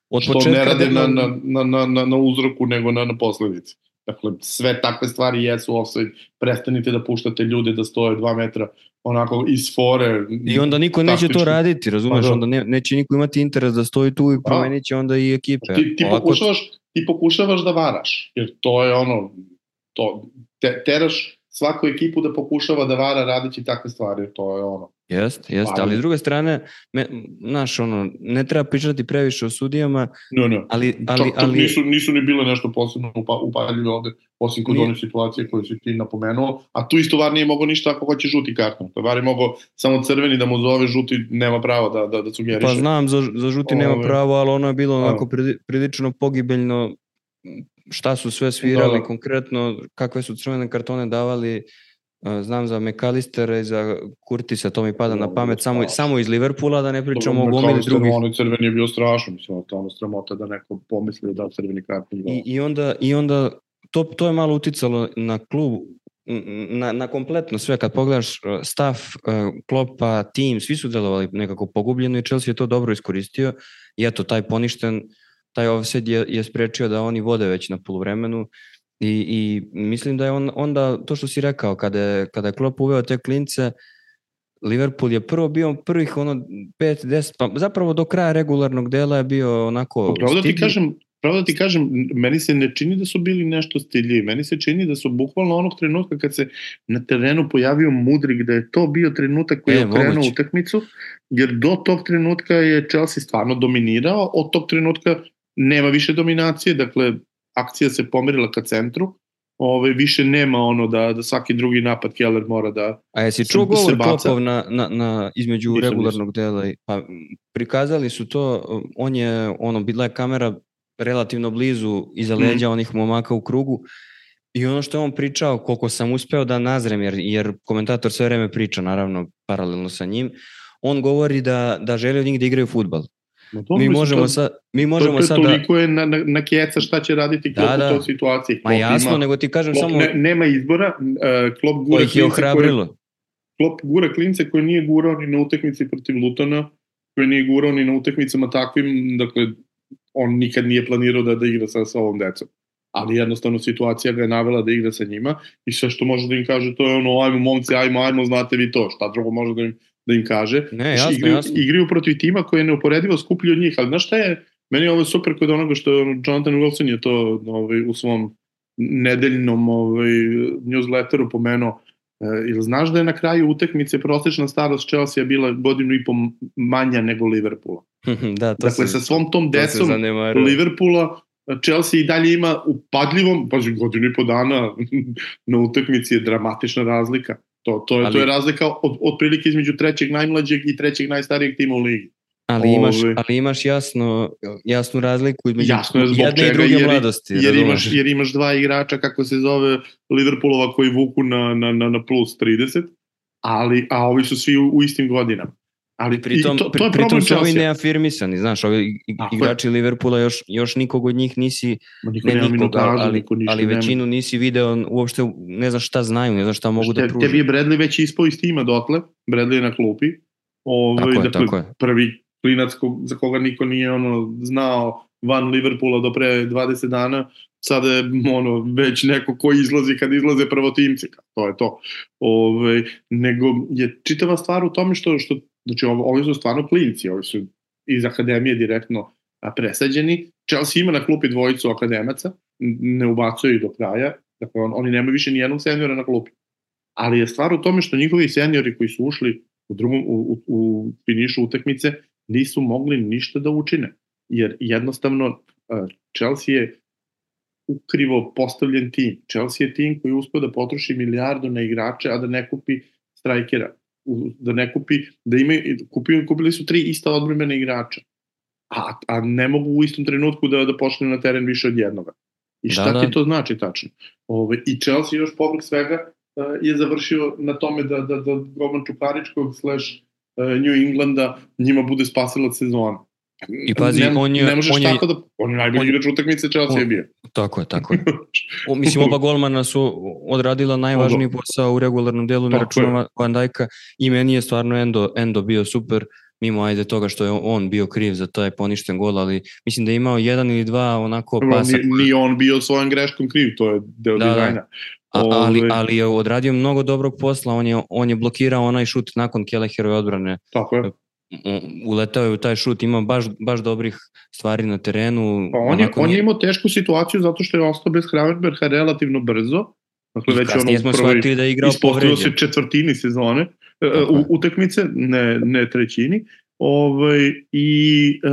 od što početka ne rade na, na, na, na, na, uzroku nego na, na posledici. Dakle, sve takve stvari jesu offside. Prestanite da puštate ljude da stoje dva metra onako iz fore. I onda niko neće to taktički. raditi, razumeš? Pa da. Onda ne, neće niko imati interes da stoji tu i promenit će onda i ekipe. Ti, ti, Ovako- pokušavaš, ti pokušavaš da varaš, jer to je ono, to, te, teraš svaku ekipu da pokušava da vara radeći takve stvari, to je ono. Jest, jest, Ali- s druge strane, me, naš, ono, ne treba pričati previše o sudijama, No, no. ali, Čak, ali, čak ali nisu, nisu ni bile nešto posebno upa, upaljive ovde, osim kod one situacije koje si ti napomenuo, a tu isto VAR nije mogao ništa ako hoće žuti karton. To VAR je mogao samo crveni da mu zove žuti, nema pravo da, da, da sugeriše. pa znam, za, za žuti nema Ove. pravo, ali ono je bilo onako prili- prilično pogibeljno šta su sve svirali, Da, da. konkretno kakve su crvene kartone davali, znam za McAllistera i za Kurtisa, to mi pada Da, na pamet, samo, samo iz Liverpoola, da ne pričamo o gomili drugih. Onaj crveni je bio strašno, mislim, ono, to ono sramota da neko pomisli da crveni karton. I, i onda, i onda to, to je malo uticalo na klub, na, na kompletno sve. Kad pogledaš uh, stav, uh, klopa, tim, svi su delovali nekako pogubljeno i Chelsea je to dobro iskoristio. I eto, taj poništen, taj offside je, je sprečio da oni vode već na poluvremenu i, i mislim da je on, onda to što si rekao, kada je, kada je Klopp uveo te klince, Liverpool je prvo bio prvih ono 5-10, pa zapravo do kraja regularnog dela je bio onako Pravo da ti kažem, pravo da ti kažem, meni se ne čini da su bili nešto stidljivi, meni se čini da su bukvalno onog trenutka kad se na terenu pojavio Mudrik, da je to bio trenutak koji E, je okrenuo utakmicu, jer do tog trenutka je Chelsea stvarno dominirao, od tog trenutka nema više dominacije, dakle akcija se pomerila ka centru, Ove, više nema ono da, da svaki drugi napad Keller mora da... A jesi čuo govor? Klopov na, na, na, između Nisam, regularnog dela? i- Pa, prikazali su to, on je, ono, bila je kamera relativno blizu iza Mhm. leđa onih momaka u krugu i ono što je on pričao, koliko sam uspeo da nazrem, jer, jer komentator sve vreme priča, naravno, paralelno sa njim, on govori da, da želi od njih da igraju futbal. No, to, Mi mislim, možemo, to, sad, mi to, možemo to je sad da... toliko je na, na, na kjeca šta će raditi Klopp Da, u da. toj situaciji. Ma Klopp jasno, ima- nego ti kažem Klopp samo ne, nema izbora, uh, gura ko ih je klince koje. Klopp gura klince koje nije gurao ni na utakmici protiv Lutona, koje nije gurao ni na utakmicama takvim, dakle, on nikad nije planirao da, da igra sa, sa ovom decom. Ali jednostavno situacija ga je navela da igra sa njima i sve što može da im kaže to je ono, ajmo momci, ajmo, ajmo, znate vi to, šta drugo može da im, da im kaže. Ne, jasno, igraju, jasno. igraju protiv tima koji je neuporedivo skuplji od njih, ali znaš šta je, meni je ovo super kod onoga što Jonathan Wilson je to ovaj, u svom nedeljnom ovaj, newsletteru pomenuo, e, ili znaš da je na kraju utakmice prosečna starost Chelsea bila godinu i po manja nego Liverpoola. da, to dakle, se, sa svom tom to decom zanemaruje. Liverpoola Chelsea i dalje ima upadljivom, pazi, godinu i po dana na utakmici je dramatična razlika. To, to, je, Ali- to je razlika od, otprilike između trećeg najmlađeg i trećeg najstarijeg tima u ligi. Ali imaš, Ove- ali imaš jasno, jasnu razliku između Jasno je zbog jedne i čega, druge jer, mladosti. jer, razumeš? imaš, jer imaš dva igrača, kako se zove, Liverpoolova koji vuku na, na, na, na plus 30 ali, a ovi su svi u, u istim godinama. Ali pritom, to, to je pritom su ovi neafirmisani, znaš, ovi igrači je. Liverpoola još, još nikog od njih nisi, Ma niko ne nema nikog, minutažu, ali, niko ali nema. većinu nisi video, uopšte ne znaš šta znaju, ne znaš šta mogu da Te, pruže. tebi je Bradley već ispao iz tima dotle, Bradley je na klupi. Ove, Tako je, dakle, tako je. prvi klinac kog, za koga niko nije ono znao van Liverpoola do pre 20 dana, sada je ono, već neko ko izlazi kad izlaze prvotimci, to je to. Ove, nego je čitava stvar u tome što, što znači ovo, ovi su stvarno klinci, ovi su iz akademije direktno presađeni. Chelsea ima na klupi dvojicu akademaca, ne ubacuje ih do kraja, dakle on, oni nemaju više ni jednog seniora na klupi. Ali je stvar u tome što njihovi seniori koji su ušli u drugom u, u, u finišu utakmice nisu mogli ništa da učine. Jer jednostavno Chelsea je ukrivo postavljen tim. Chelsea je tim koji je da potroši milijardu na igrače, a da ne kupi strajkera. Da ne kupi, da imaju, kupili, kupili su tri ista odbrmena igrača. A, a ne mogu u istom trenutku da, da pošle na teren više od jednoga. I šta Da, da, da. ti to znači tačno? Ove, I Chelsea još povrh svega uh, je završio na tome da, da, da Roman Čukaričkog slash uh, New Englanda njima bude spasilac sezona. I pazi, ne, on je- ne možeš on je- tako da... On je najbolji on- igrač utakmice Chelsea je bio. Tako je, tako je. O, mislim, oba golmana su odradila najvažniji posao u regularnom delu, ne Tako je. računama Van Dijka i meni je stvarno Endo, Endo bio super, mimo ajde toga što je on bio kriv za taj poništen gol, ali mislim da je imao jedan ili dva onako pasa, Nije, nije on bio svojom greškom kriv, to je deo Da, da. dizajna. a, ali, ali je odradio mnogo dobrog posla, on je, on je blokirao onaj šut nakon Keleherove odbrane, Tako je. Uletao je u taj šut, ima baš, baš dobrih stvari na terenu. Pa on je, onako on je nije- imao tešku situaciju zato što je ostao bez Gravenberga relativno brzo. Dakle, I već ono kasnije smo prvoj, shvatili da je igrao ispostavilo se povređen. četvrtini sezone, e, Tako je. u, utakmice, ne, ne trećini. Ovaj, I e,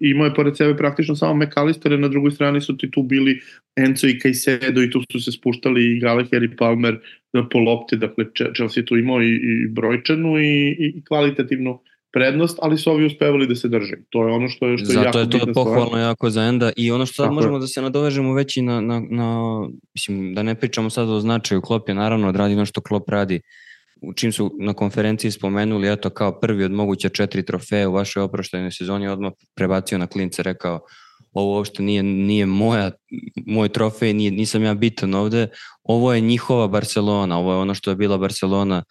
imao je pored sebe praktično samo McAllister, na drugoj strani su ti tu bili Enzo i Caicedo i tu su se spuštali i Gallagher i Palmer e, po lopti, dakle Chelsea je tu imao i, i brojčanu i, i kvalitativnu prednost, ali su ovi uspevali da se drže. To je ono što je, što je Zato jako je to bitna stvar. pohvalno jako za Enda i ono što sad Tako je. možemo da se nadovežemo već i na, na, na, mislim, da ne pričamo sad o značaju Klop je naravno odradi ono što Klop radi u čim su na konferenciji spomenuli, eto kao prvi od moguće četiri trofeje u vašoj oproštajnoj sezoni, odmah prebacio na klince, rekao ovo uopšte nije, nije moja, moj trofej, nije, nisam ja bitan ovde, ovo je njihova Barcelona, ovo je ono što je bila Barcelona,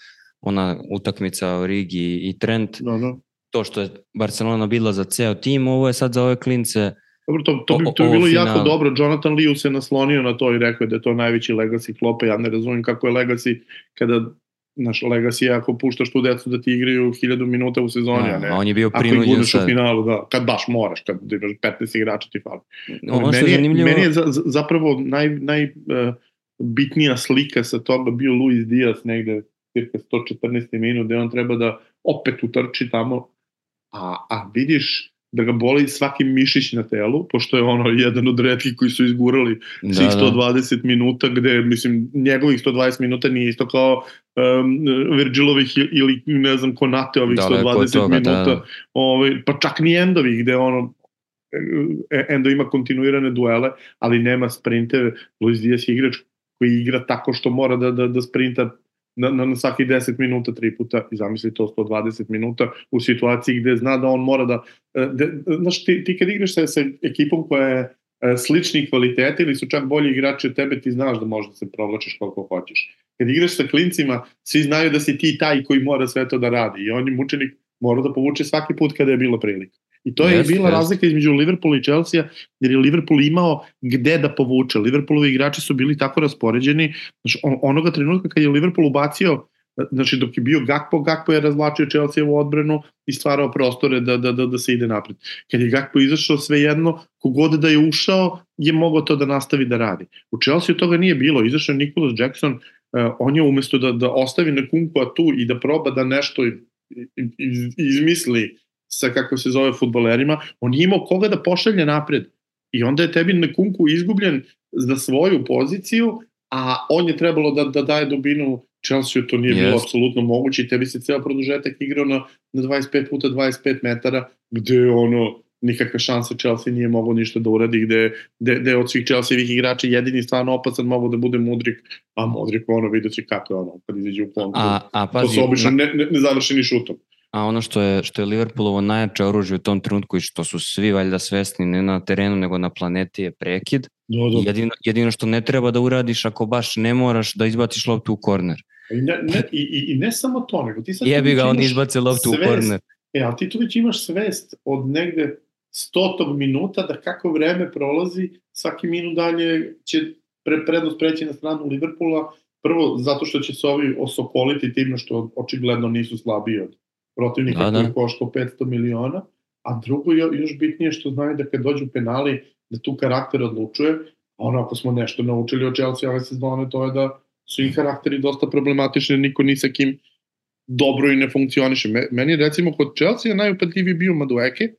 ona utakmica o Rigi i Trent, Da, da. to što je Barcelona bila za ceo tim, ovo je sad za ove klince Dobro, to, to, bi, to ovo bilo finale. jako dobro. Jonathan Liu se naslonio na to i rekao je da je to najveći legacy klopa. Ja ne razumem kako je legacy kada naš legacy je ako puštaš tu decu da ti igraju hiljadu minuta u sezoni, a, a, ne. a on je bio prinuđen gurneš u sad. finalu, da, kad baš moraš, kad imaš 15 igrača ti fali. Ono meni, je zanimljivo, meni je za- zapravo naj, naj uh, bitnija slika sa toga bio Luis Diaz negde cirka 114. minut gde on treba da opet utrči tamo a, a vidiš da ga boli svaki mišić na telu, pošto je ono jedan od redkih koji su izgurali da, svih da, 120 minuta, gde, mislim, njegovih 120 minuta nije isto kao um, Virgilovih ili, ne znam, Konateovih od 120 toga, da, minuta, da. ovaj, pa čak ni Endovih, gde ono, e, Endo ima kontinuirane duele, ali nema sprinteve. Luis Diaz je igrač koji igra tako što mora da, da, da sprinta na, na, na svaki 10 minuta tri puta i zamisli to 120 minuta u situaciji gde zna da on mora da, e, da znaš ti, ti kad igraš sa, sa ekipom koja je e, slični kvaliteti ili su čak bolji igrači od tebe ti znaš da možeš da se provlačiš koliko hoćeš. Kad igraš sa klincima svi znaju da si ti taj koji mora sve to da radi i on je mučenik mora da povuče svaki put kada je bila prilika I to je Jeste, bila jeste. razlika između Liverpoola i Chelsea, jer je Liverpool imao gde da povuče. Liverpoolovi igrači su bili tako raspoređeni, znači on, onoga trenutka kad je Liverpool ubacio znači dok je bio Gakpo, Gakpo je razvlačio Chelsea u odbranu i stvarao prostore da, da, da, da se ide napred. Kad je Gakpo izašao svejedno, kogod da je ušao je mogao to da nastavi da radi. U Chelsea toga nije bilo, izašao je Nicholas Jackson, uh, on je umesto da, da ostavi na Kunkua tu i da proba da nešto iz, izmisli sa kako se zove futbolerima, on je imao koga da pošalje napred. I onda je tebi Nekunku izgubljen za svoju poziciju, a on je trebalo da, da daje dubinu Chelsea, to nije yes. bilo apsolutno moguće i tebi se ceo produžetak igrao na, na 25 puta 25 metara, gde ono, nikakve šanse Chelsea nije mogao ništa da uradi, gde, gde, gde od svih Chelsea-evih igrača jedini stvarno opasan mogu da bude Mudrik, a Mudrik ono vidio si kako je ono, kad izađe u kontu. A, a pazi, to su obično ne, ne, nezavršeni šutom. A ono što je, što je Liverpoolovo najjače oružje u tom trenutku i što su svi valjda svesni ne na terenu nego na planeti je prekid. Da, da. Jedino, jedino što ne treba da uradiš ako baš ne moraš da izbaciš loptu u korner. I ne, ne, i, i ne samo to, nego ti sad... Jebi ga, on izbace loptu svest, u korner. E, ali ti tu već imaš svest od negde stotog minuta da kako vreme prolazi, svaki minut dalje će pre, prednost preći na stranu Liverpoola, prvo zato što će se ovi osokoliti time što očigledno nisu slabiji od protivnika da, da. koji košta 500 miliona, a drugo još bitnije što znaju da kad dođu penali da tu karakter odlučuje, ono ako smo nešto naučili od Chelsea ove sezone to je da su i karakteri dosta problematični, niko ni sa kim dobro i ne funkcioniše. Meni recimo kod Chelsea najupetljiviji bio Madueke,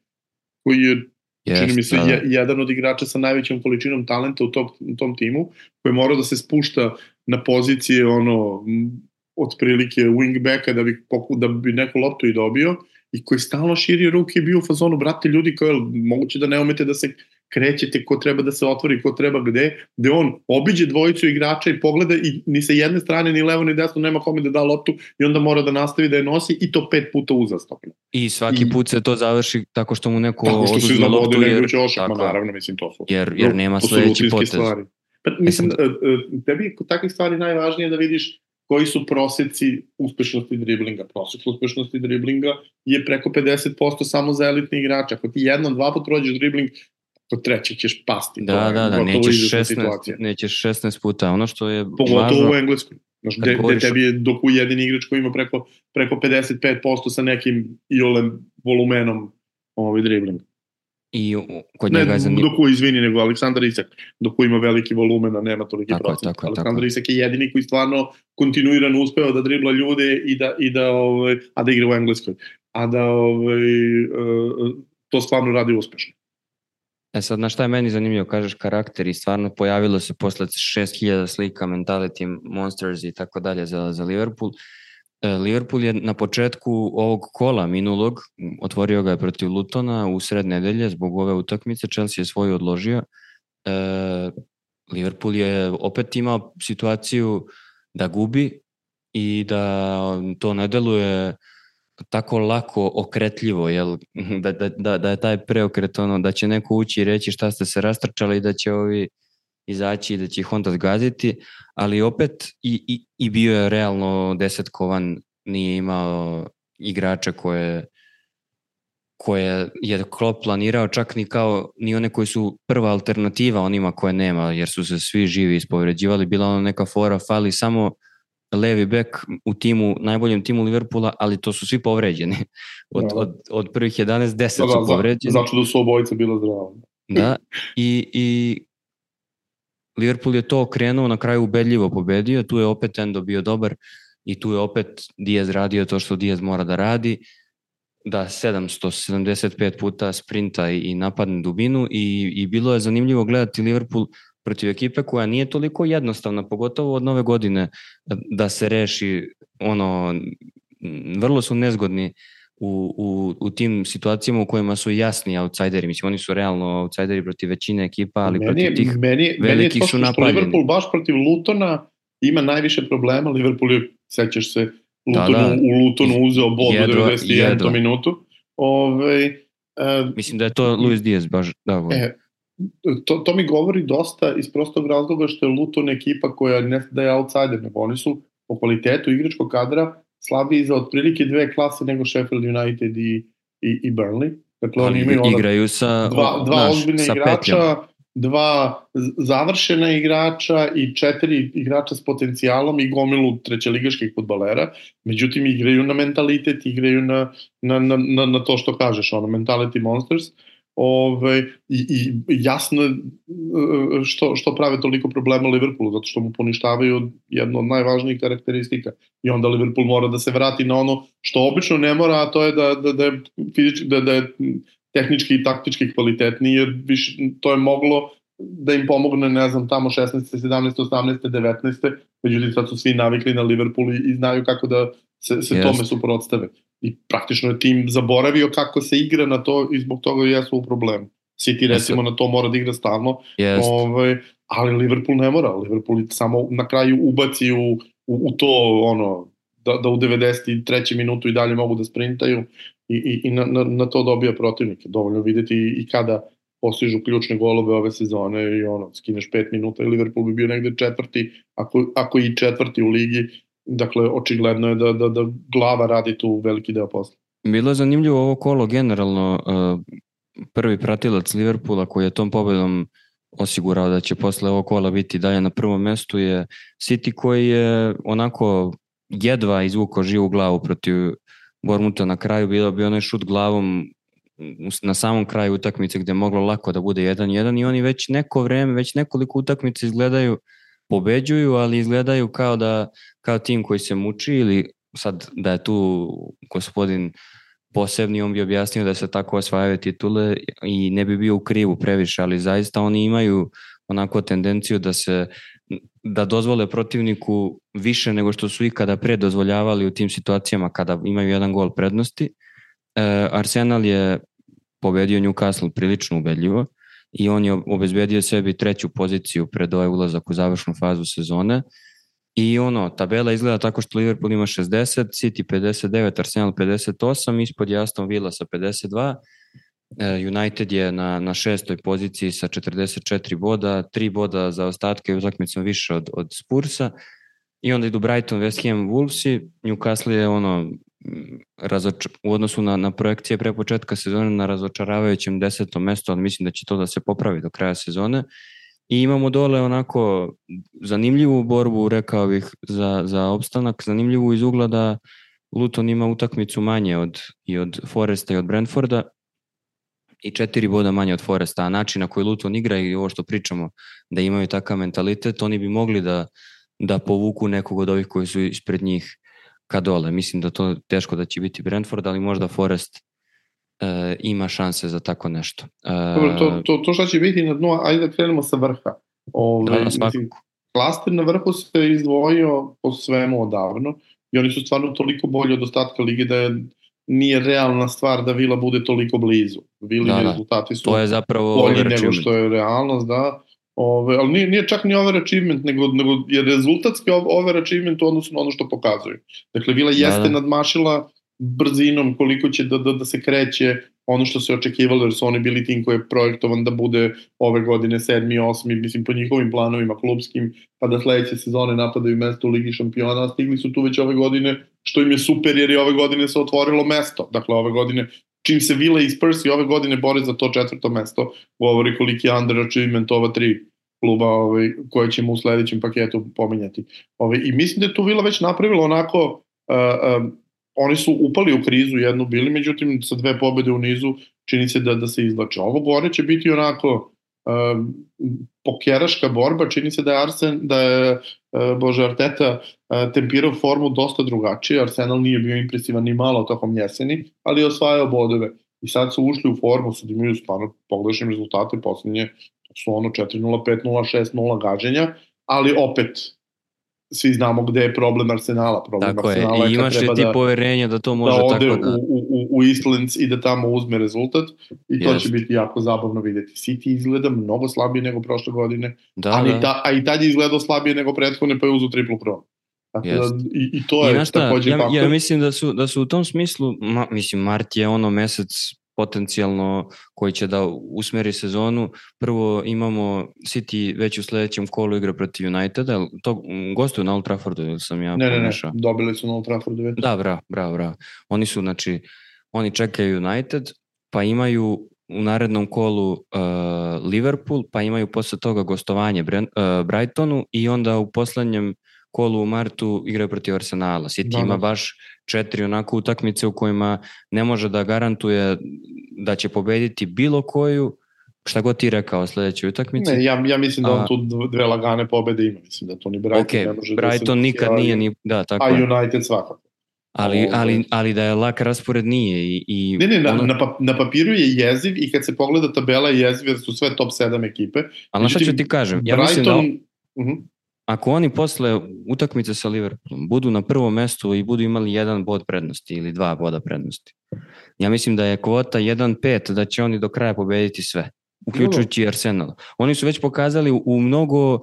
koji je Yes, čini mi se da. je, jedan od igrača sa najvećom količinom talenta u tom, u tom timu, koji mora da se spušta na pozicije ono otprilike wingbacka da bi, da bi neku loptu i dobio i koji stalno širi ruke i bio u fazonu, brate, ljudi koji moguće da ne umete da se krećete, ko treba da se otvori, ko treba gde, gde on obiđe dvojicu igrača i pogleda i ni sa jedne strane, ni levo, ni desno nema kome da da loptu i onda mora da nastavi da je nosi i to pet puta uzastopno. I svaki I, put se to završi tako što mu neko oduzme loptu. Jer, ošak, tako, ma, naravno, mislim, to su. Jer, jer nema sledeći potez. Stvari. Pa, mislim, da... tebi kod takvih stvari najvažnije da vidiš koji su proseci uspešnosti driblinga. Prosek uspešnosti driblinga je preko 50% samo za elitni igrača. Ako ti jednom, dva put prođeš dribling, kod trećeg ćeš pasti. Da, da, da, nećeš 16, nećeš 16 puta. Ono što je Pogotovo važno, u Engleskoj. Znaš, gde, gde tebi je dok u jedin igrač koji ima preko, preko 55% sa nekim iolem volumenom ovaj dribling. I kod njega ne, zanim... dok izvini, nego Aleksandar Isak, dok ima veliki volumen, a nema toliki tako procent. Tako, Aleksandar tako. Isak je jedini koji stvarno kontinuirano uspeo da dribla ljude i da, i da ovaj, a da igra u Engleskoj. A da ovaj, uh, to stvarno radi uspešno. E sad, na šta je meni zanimljivo, kažeš karakter i stvarno pojavilo se posle 6000 slika Mentality Monsters i tako dalje za, za Liverpool. E, Liverpool je na početku ovog kola minulog, otvorio ga je protiv Lutona u sred nedelje zbog ove utakmice, Chelsea je svoju odložio. E, Liverpool je opet imao situaciju da gubi i da to ne deluje tako lako okretljivo, jel? Da, da, da, da je taj preokret ono, da će neko ući i reći šta ste se rastrčali i da će ovi izaći i da će ih onda zgaziti, ali opet i, i, i bio je realno desetkovan, nije imao igrača koje koje je Klopp planirao čak ni kao ni one koji su prva alternativa onima koje nema jer su se svi živi ispovređivali bila ona neka fora fali samo levi bek u timu, najboljem timu Liverpoola, ali to su svi povređeni. Od, da. od, od prvih 11, 10 da, su da, povređeni. Zato da su obojice bila zdrava. Da, i, i Liverpool je to okrenuo, na kraju ubedljivo pobedio, tu je opet Endo bio dobar i tu je opet Diaz radio to što Diaz mora da radi, da 775 puta sprinta i napadne dubinu i, i bilo je zanimljivo gledati Liverpool protiv ekipe koja nije toliko jednostavna, pogotovo od nove godine, da se reši ono, vrlo su nezgodni u, u, u tim situacijama u kojima su jasni outsideri. Mislim, oni su realno outsideri protiv većine ekipa, ali meni, protiv tih meni, velikih meni su napaljeni. Liverpool baš protiv Lutona ima najviše problema. Liverpool je, sećaš se, Lutonu, da, da. u Lutonu uzeo bod jedva, u 91. minutu. Ove, uh, Mislim da je to Luis Diaz baš da. E, to, to mi govori dosta iz prostog razloga što je Luton ekipa koja ne da je outsider, nego oni su po kvalitetu igračkog kadra slabiji za otprilike dve klase nego Sheffield United i, i, i Burnley. Dakle, oni imaju igraju sa dva, dva naš, ozbiljne sa igrača, petljom. dva završena igrača i četiri igrača s potencijalom i gomilu trećeligaških futbalera. Međutim, igraju na mentalitet, igraju na, na, na, na, na to što kažeš, ono, mentality monsters. Uh, Ove, i, i jasno je što, što prave toliko problema Liverpoolu, zato što mu poništavaju jedno od najvažnijih karakteristika. I onda Liverpool mora da se vrati na ono što obično ne mora, a to je da, da, da, je, fizički, da, da je tehnički i taktički kvalitetniji, jer više, to je moglo da im pomogne, ne znam, tamo 16. 17. 18. 19. Međutim, sad su svi navikli na Liverpool i, i znaju kako da se, se yes. tome suprotstave. I praktično je tim zaboravio kako se igra na to i zbog toga jesu u problemu. City recimo na to mora da igra stalno, Jest. ovaj, ali Liverpool ne mora. Liverpool samo na kraju ubaci u, u, u to ono, da, da u 93. minutu i dalje mogu da sprintaju i, i, i na, na, na to dobija protivnike. Dovoljno videti i, i kada postižu ključne golove ove sezone i ono, skineš 5 minuta i Liverpool bi bio negde četvrti, ako, ako i četvrti u ligi, dakle očigledno je da, da, da glava radi tu veliki deo posla. Bilo je zanimljivo ovo kolo generalno, prvi pratilac Liverpoola koji je tom pobedom osigurao da će posle ovog kola biti dalje na prvom mestu je City koji je onako jedva izvukao živu glavu protiv Bormuta na kraju, bilo bi onaj šut glavom na samom kraju utakmice gde je moglo lako da bude 1-1 i oni već neko vreme, već nekoliko utakmica izgledaju pobeđuju, ali izgledaju kao da kao tim koji se muči ili sad da je tu gospodin posebni, on bi objasnio da se tako osvajaju titule i ne bi bio u krivu previše, ali zaista oni imaju onako tendenciju da se da dozvole protivniku više nego što su ikada pre dozvoljavali u tim situacijama kada imaju jedan gol prednosti. E, Arsenal je pobedio Newcastle prilično ubedljivo i on je obezbedio sebi treću poziciju pred ovaj ulazak u završnu fazu sezone. I ono, tabela izgleda tako što Liverpool ima 60, City 59, Arsenal 58, ispod je Aston Villa sa 52, e, United je na, na šestoj poziciji sa 44 boda, 3 boda za ostatke utakmicom više od, od Spursa i onda idu Brighton, West Ham, Wolvesi, Newcastle je ono razoč, u odnosu na, na projekcije pre početka sezone na razočaravajućem desetom mestu, ali mislim da će to da se popravi do kraja sezone. I imamo dole onako zanimljivu borbu, rekao bih, za, za opstanak, zanimljivu iz ugla da Luton ima utakmicu manje od, i od Foresta i od Brentforda i četiri boda manje od Foresta, a način na koji Luton igra i ovo što pričamo, da imaju takav mentalitet, oni bi mogli da, da povuku nekog od ovih koji su ispred njih ka dole. Mislim da to teško da će biti Brentford, ali možda Forest e, ima šanse za tako nešto. E, Dobro, to, to, to šta će biti na dnu, ajde da krenemo sa vrha. Ove, da, da, mislim, klaster na vrhu se izdvojio po svemu odavno i oni su stvarno toliko bolji od ostatka lige da je nije realna stvar da Vila bude toliko blizu. Vili da, da. rezultati su to je zapravo bolji nego što je realnost, da. Ove, ali nije, nije čak ni overachievement, nego, nego je rezultatski overachievement u odnosu na ono što pokazuju. Dakle, Vila da, jeste da, da. nadmašila brzinom koliko će da, da, da se kreće ono što se očekivalo, jer su oni bili tim koji je projektovan da bude ove godine sedmi, osmi, mislim po njihovim planovima klubskim, pa da sledeće sezone napadaju mesto u Ligi šampiona, stigli su tu već ove godine, što im je super jer je ove godine se otvorilo mesto. Dakle, ove godine čim se Villa i Spurs i ove godine bore za to četvrto mesto, govori koliki je underachievement ova tri kluba ovaj, koje ćemo u sledećem paketu pominjati. Ovaj, I mislim da je tu Villa već napravila onako, uh, uh, oni su upali u krizu jednu bili, međutim sa dve pobede u nizu čini se da, da se izlače. Ovo gore će biti onako uh, pokeraška borba, čini se da je Arsen, da je uh, Bože Arteta uh, tempirao formu dosta drugačije, Arsenal nije bio impresivan ni malo tokom jeseni, ali je osvajao bodove. I sad su ušli u formu, sad imaju stvarno pogrešne rezultate, poslednje su ono 4-0, 5-0, 6-0 gađenja, ali opet svi znamo gde je problem Arsenala. Problem tako Arsenala je, i imaš li ti da, poverenja da to može da ode tako da... u, u, u Eastlands i da tamo uzme rezultat i to Jest. će biti jako zabavno videti. City izgleda mnogo slabije nego prošle godine, da, ali da. Ta, a i tad je izgledao slabije nego prethodne pa je uzu triplu kronu. Tako da, i, I to je takođe ja, faktor. Ja mislim da su, da su u tom smislu, ma, mislim, Mart je ono mesec potencijalno koji će da usmeri sezonu. Prvo imamo City već u sledećem kolu igra protiv Uniteda, to gostuju na Old Traffordu ili sam ja ne, pomešao? Ne, ne, dobili su na Old Traffordu već. Da, bravo, bravo, bravo. Oni su, znači, oni čekaju United, pa imaju u narednom kolu uh, Liverpool, pa imaju posle toga gostovanje Brent, uh, Brightonu i onda u poslednjem kolu u martu igraju protiv Arsenala. City da, ima da. baš četiri onako utakmice u kojima ne može da garantuje da će pobediti bilo koju, šta god ti rekao sledećoj utakmici. Ne, ja, ja mislim da on tu dve lagane pobede ima, mislim da to ni Brighton okay, ne može Brighton da se nikad nije ni, da, tako A United svakako. Ali, ali, ali da je lak raspored nije. I, i ne, ne, na, ono... na, na papiru je jeziv i kad se pogleda tabela je jeziv jer su sve top 7 ekipe. Ali na šta ću ti kažem? Ja Brighton, mislim da... Uh mhm. -huh. Ako oni posle utakmice sa Liverpoolom budu na prvom mestu i budu imali jedan bod prednosti ili dva boda prednosti, ja mislim da je kvota 1-5 da će oni do kraja pobediti sve, uključujući Arsenal. Oni su već pokazali u mnogo uh,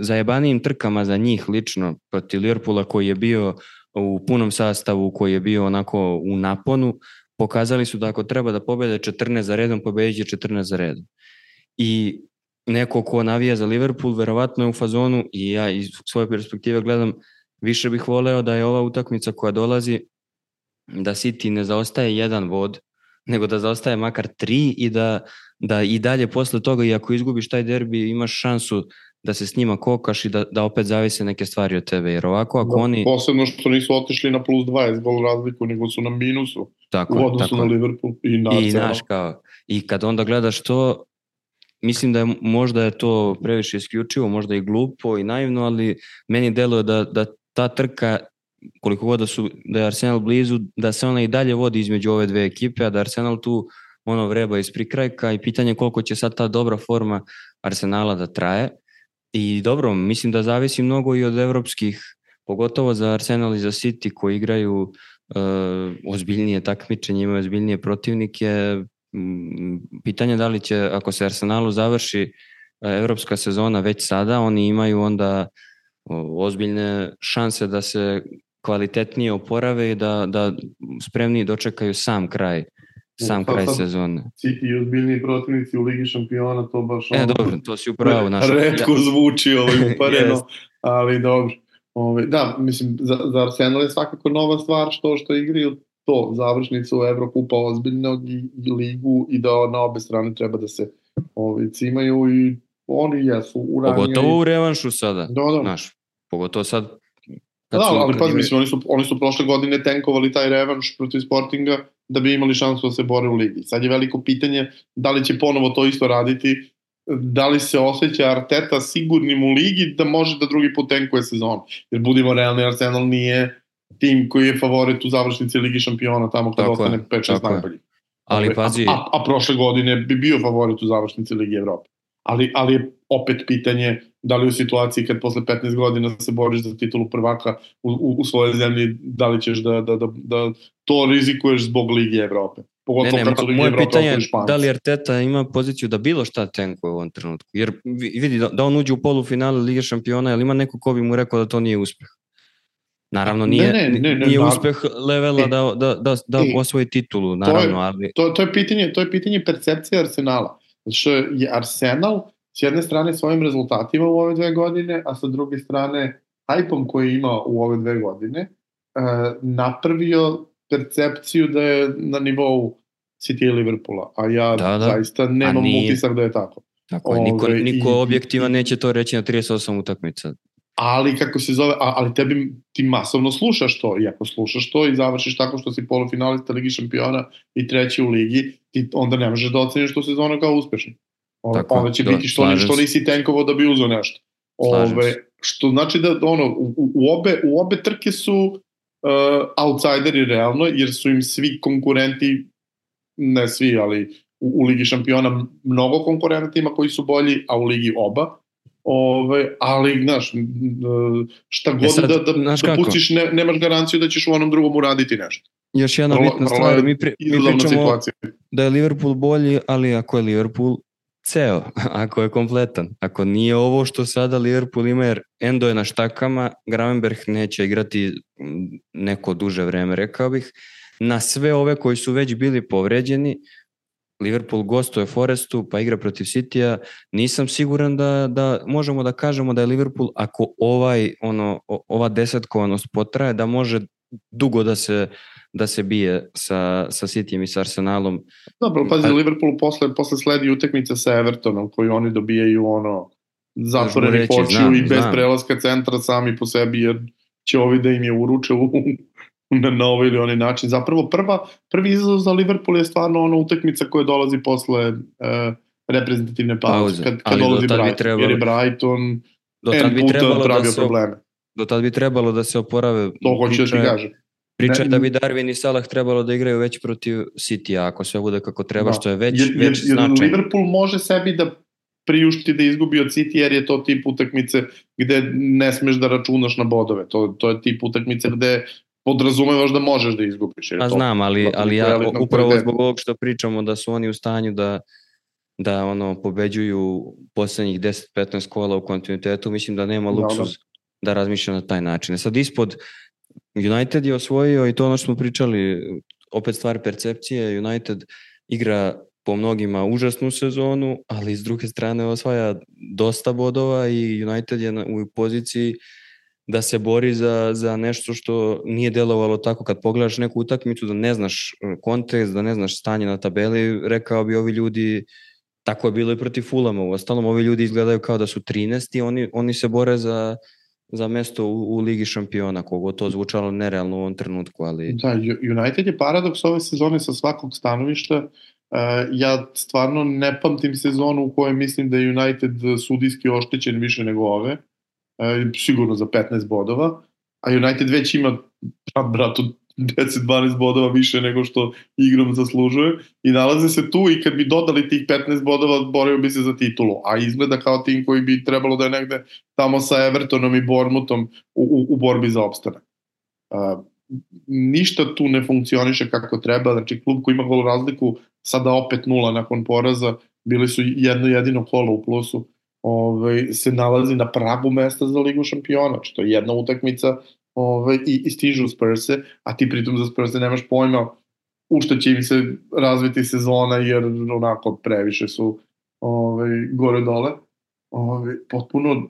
zajebanijim trkama za njih lično protiv Liverpoola koji je bio u punom sastavu, koji je bio onako u naponu, pokazali su da ako treba da pobede 14 za redom, pobedit će 14 za redom. I neko ko navija za Liverpool, verovatno je u fazonu i ja iz svoje perspektive gledam, više bih voleo da je ova utakmica koja dolazi da City ne zaostaje jedan vod, nego da zaostaje makar tri i da, da i dalje posle toga i ako izgubiš taj derbi imaš šansu da se s njima kokaš i da, da opet zavise neke stvari od tebe, jer ovako ako da, oni... Posebno što nisu otišli na plus 20 gol razliku, nego su na minusu tako, u odnosu tako. na Liverpool i na I, naš, kao, I kad onda gledaš to, mislim da je možda je to previše isključivo, možda i glupo i naivno, ali meni deluje da, da ta trka koliko god da, su, da je Arsenal blizu, da se ona i dalje vodi između ove dve ekipe, a da Arsenal tu ono vreba iz prikrajka i pitanje koliko će sad ta dobra forma Arsenala da traje. I dobro, mislim da zavisi mnogo i od evropskih, pogotovo za Arsenal i za City koji igraju uh, ozbiljnije takmičenje, imaju ozbiljnije protivnike. Pitanje da li će, ako se Arsenalu završi uh, evropska sezona već sada, oni imaju onda ozbiljne šanse da se kvalitetnije oporave i da, da spremni dočekaju sam kraj sam pa, kraj sezone. I ozbiljni protivnici u Ligi šampiona, to baš e, ono, dobro, to si upravo naša. Redko zvuči ovaj upareno, yes. ali dobro. Ove, ovaj, da, mislim, za, za Arsenal je svakako nova stvar što što igraju to, završnicu Evrokupa ozbiljnog i, i ligu i da na obe strane treba da se ovaj, cimaju i oni jesu u Pogotovo u revanšu sada, da, da. Naš, pogotovo sad Kad da, ali pazi, mislim, oni su, oni su prošle godine tenkovali taj revanš protiv Sportinga da bi imali šansu da se bore u ligi. Sad je veliko pitanje da li će ponovo to isto raditi, da li se osjeća Arteta sigurnim u ligi da može da drugi put tenkuje sezon. Jer budimo realni, Arsenal nije tim koji je favorit u završnici Ligi šampiona tamo kada ostane 5-6 najbolji. Ali pazi... A, a, a prošle godine bi bio favorit u završnici Ligi Evrope. Ali, ali je opet pitanje da li u situaciji kad posle 15 godina se boriš za titulu prvaka u, u, u svojoj zemlji, da li ćeš da, da, da, da to rizikuješ zbog Ligi Evrope. Pogotovo ne, ne, kad moje Evrope pitanje je da li Arteta ima poziciju da bilo šta tenkuje u ovom trenutku. Jer vidi da, da on uđe u polufinale Lige šampiona, ali ima neko ko bi mu rekao da to nije uspeh. Naravno nije, ne, ne, ne, ne, nije uspeh levela e, da, da, da, da e, osvoji titulu, naravno. To je, ali... to, to, je pitanje, to je pitanje percepcije Arsenala. Što je Arsenal s jedne strane svojim rezultatima u ove dve godine, a sa druge strane hajpom koji ima u ove dve godine, e, napravio percepciju da je na nivou City i Liverpoola, a ja da, da. zaista nemam nije... utisak da je tako. Tako je, niko, Ove, niko i, objektivan neće to reći na 38 utakmica. Ali kako se zove, ali tebi ti masovno slušaš to i ako slušaš to i završiš tako što si polufinalista Ligi šampiona i treći u ligi, ti onda ne možeš da oceniš tu sezonu kao uspešno. Tako, onda će da, biti što, ni, što nisi tenkovo da bi uzao nešto. Ove, što znači da ono, u, u, obe, u obe trke su uh, outsideri realno, jer su im svi konkurenti, ne svi, ali u, u Ligi šampiona mnogo konkurentima koji su bolji, a u Ligi oba. Ove, ali, znaš, šta e, god e sad, da, da, da pustiš, ne, nemaš garanciju da ćeš u onom drugom uraditi nešto. Još jedna bitna stvar, mi, pri, mi pričamo situacija. da je Liverpool bolji, ali ako je Liverpool ceo, ako je kompletan. Ako nije ovo što sada Liverpool ima, jer Endo je na štakama, Gravenberg neće igrati neko duže vreme, rekao bih. Na sve ove koji su već bili povređeni, Liverpool gostuje Forestu, pa igra protiv Citya, nisam siguran da, da možemo da kažemo da je Liverpool, ako ovaj, ono, ova desetkovanost potraje, da može dugo da se da se bije sa, sa Cityjem i sa Arsenalom. Dobro, pazi, A... Liverpool posle, posle sledi utakmica sa Evertonom koju oni dobijaju ono zatvoreni počiju i bez znam. prelaska centra sami po sebi jer će ovi da im je uruče u, na, na ovaj ili onaj način. Zapravo prva, prvi izazov za Liverpool je stvarno ona utakmica koja dolazi posle uh, reprezentativne pauze, kad, kad dolazi Brighton, trebalo, jer je Brighton do tad bi trebalo da se, probleme. Do tad bi trebalo da se oporave. To hoće da ti kažem. Priča ne, da bi Darwin i Salah trebalo da igraju već protiv City, ako sve bude kako treba, da. što je već, jer, već jer, značajno. Liverpool može sebi da priušti da izgubi od City jer je to tip utakmice gde ne smeš da računaš na bodove. To, to je tip utakmice gde podrazumevaš da možeš da izgubiš. Jer A znam, ali, ali ja upravo zbog ovog što pričamo da su oni u stanju da da ono pobeđuju poslednjih 10-15 kola u kontinuitetu, mislim da nema luksuz da, da. da razmišlja na taj način. E sad ispod United je osvojio i to ono što smo pričali, opet stvar percepcije, United igra po mnogima užasnu sezonu, ali s druge strane osvaja dosta bodova i United je u poziciji da se bori za, za nešto što nije delovalo tako. Kad pogledaš neku utakmicu da ne znaš kontekst, da ne znaš stanje na tabeli, rekao bi ovi ljudi tako je bilo i protiv Fulama, u ostalom ovi ljudi izgledaju kao da su 13 i oni, oni se bore za, za mesto u, u Ligi šampiona, kogo to zvučalo nerealno u ovom trenutku, ali... Da, United je paradoks ove sezone sa svakog stanovišta. Uh, ja stvarno ne pamtim sezonu u kojoj mislim da je United sudijski oštećen više nego ove, sigurno za 15 bodova, a United već ima brat bratu 10-12 bodova više nego što igrom zaslužuje i nalaze se tu i kad bi dodali tih 15 bodova borio bi se za titulu, a izgleda kao tim koji bi trebalo da je negde tamo sa Evertonom i Bournemouthom u, u, u borbi za opstanak. Uh, ništa tu ne funkcioniše kako treba, znači klub koji ima gol razliku sada opet nula nakon poraza, bili su jedno jedino kolo u plusu, ovaj, se nalazi na pragu mesta za ligu šampiona, što je jedna utakmica ovaj, i, i stižu Spurse, a ti pritom za Spurse nemaš pojma u što će im se razviti sezona, jer onako previše su ovaj, gore dole. Ovaj, potpuno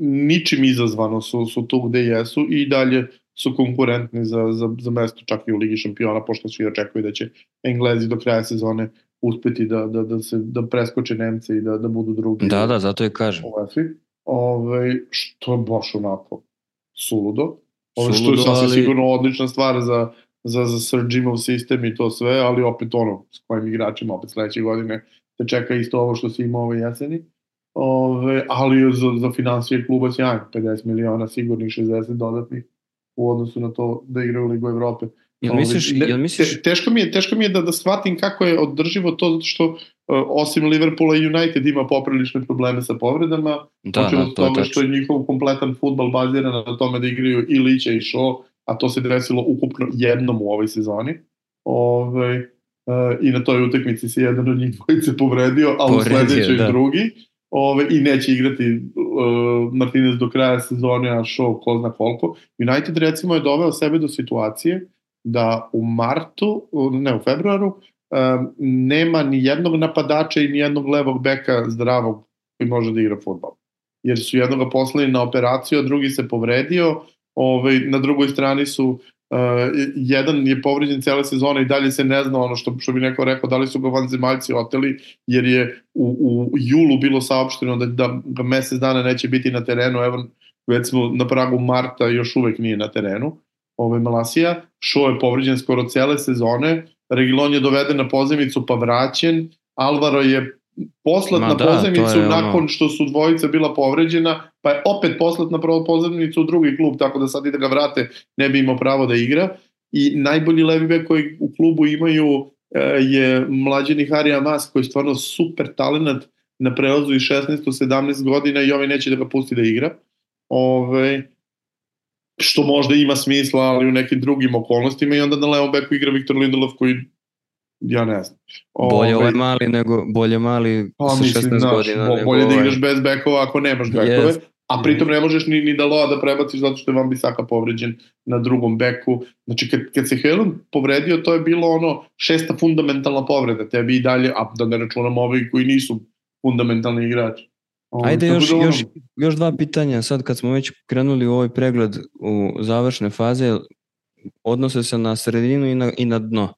ničim izazvano su, su tu gde jesu i dalje su konkurentni za, za, za mesto čak i u Ligi šampiona, pošto svi očekuju da će Englezi do kraja sezone uspeti da, da, da, se, da preskoče Nemce i da, da budu drugi. Da, da, zato je kažem. Ove, ovaj, što je baš onako suludo. Ovo što je sasvim ali... sigurno odlična stvar za, za, za Sir Jimov sistem i to sve, ali opet ono, s kojim igračima opet sledeće godine te čeka isto ovo što si imao ove jeseni. Ove, ali za, za financije kluba sjajno, 50 miliona sigurnih, 60 dodatnih u odnosu na to da igraju u Ligu Evrope. Jel misliš, jel misliš... Te, teško mi je, teško mi je da, da shvatim kako je održivo to, zato što uh, osim Liverpoola i United ima poprilične probleme sa povredama, da, da, to toga što je njihov kompletan futbal baziran na tome da igraju i Lića i Šo, a to se desilo ukupno jednom u ovoj sezoni. Ove, uh, I na toj utakmici se jedan od njih dvojice povredio, a u sledećoj da. drugi. Ove, I neće igrati uh, Martinez do kraja sezone, a Šo ko zna koliko. United recimo je doveo sebe do situacije da u martu, ne u februaru, nema ni jednog napadača i ni jednog levog beka zdravog koji može da igra futbol. Jer su jednoga poslali na operaciju, a drugi se povredio, ovaj, na drugoj strani su Uh, jedan je povređen cele sezone i dalje se ne zna ono što, što bi neko rekao da li su ga vanzemaljci oteli jer je u, u julu bilo saopšteno da, da ga mesec dana neće biti na terenu. Evo već smo na pragu marta još uvek nije na terenu ovaj Malasija, Šo je povređen skoro cele sezone, Regilon je doveden na pozemicu pa vraćen, Alvaro je poslat Ma na da, pozemicu ono... nakon što su dvojica bila povređena, pa je opet poslat na pozemicu u drugi klub, tako da sad i da ga vrate ne bi imao pravo da igra. I najbolji levi bek koji u klubu imaju e, je mlađeni Harija Mas koji je stvarno super talent na prelazu iz 16-17 godina i ovaj neće da ga pusti da igra. Ove, što možda ima smisla, ali u nekim drugim okolnostima i onda na levom beku igra Viktor Lindelov koji ja ne znam. Bolje ovaj mali nego bolje mali pa, sa 16 naš, godina. Bo, bolje da ovaj... igraš bez bekova ako nemaš bekove. Yes. A pritom ne možeš ni, ni da loa da prebaciš zato što je Van Bisaka povređen na drugom beku. Znači kad, kad se Helun povredio to je bilo ono šesta fundamentalna povreda. Tebi i dalje, a da ne računamo ovi koji nisu fundamentalni igrači. Ajde još, da još, još dva pitanja, sad kad smo već krenuli u ovaj pregled u završne faze, odnose se na sredinu i na, i na dno.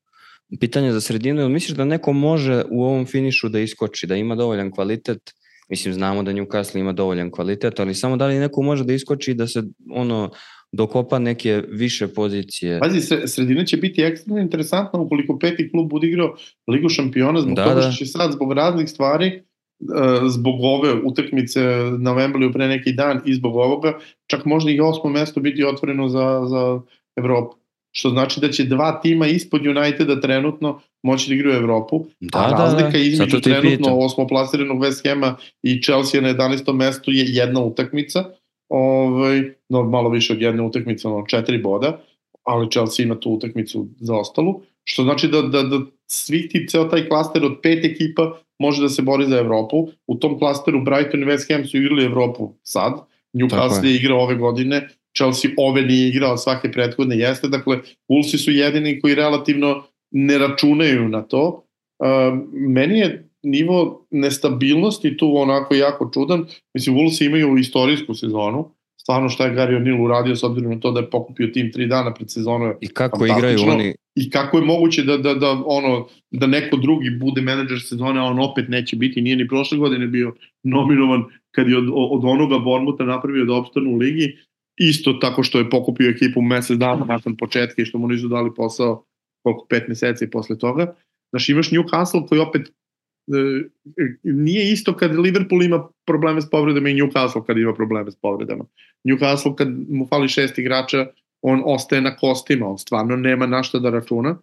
Pitanje za sredinu, ili misliš da neko može u ovom finišu da iskoči, da ima dovoljan kvalitet, mislim znamo da Newcastle ima dovoljan kvalitet, ali samo da li neko može da iskoči i da se ono dokopa neke više pozicije. Pazi, sredina će biti ekstremno interesantna ukoliko peti klub bude igrao Ligu šampiona, zbog da, toga što da. će sad zbog raznih stvari zbog ove utakmice na Wembleyu pre neki dan i zbog ovoga, čak možda i osmo mesto biti otvoreno za, za Evropu. što znači da će dva tima ispod Uniteda trenutno moći da igraju u Evropu, Da, a da, razlika da. između trenutno osmoplasiranog West Hama i Chelsea na 11. mestu je jedna utakmica, ovaj, no, malo više od jedne utakmice, ono, četiri boda, ali Chelsea ima tu utakmicu za ostalu, što znači da, da, da svih ti, ceo taj klaster od pet ekipa može da se bori za Evropu. U tom klasteru Brighton i West Ham su igrali Evropu sad, Newcastle je. je igrao ove godine, Chelsea ove nije igrao, svake prethodne jeste, dakle, Wolvesi su jedini koji relativno ne računaju na to. Uh, meni je nivo nestabilnosti tu onako jako čudan. Mislim, Wolvesi imaju istorijsku sezonu, stvarno šta je Gary O'Neill uradio s obzirom na to da je pokupio tim tri dana pred sezonom I kako igraju oni, i kako je moguće da, da, da, ono, da neko drugi bude menadžer sezone, a on opet neće biti, nije ni prošle godine bio nominovan kad je od, od onoga Bormuta napravio da opstanu u ligi, isto tako što je pokupio ekipu mesec dana nakon početka i što mu nisu dali posao koliko pet meseci posle toga. Znaš, imaš Newcastle koji opet nije isto kad Liverpool ima probleme s povredama i Newcastle kad ima probleme s povredama. Newcastle kad mu fali šest igrača, on ostaje na kostima, on stvarno nema na šta da računa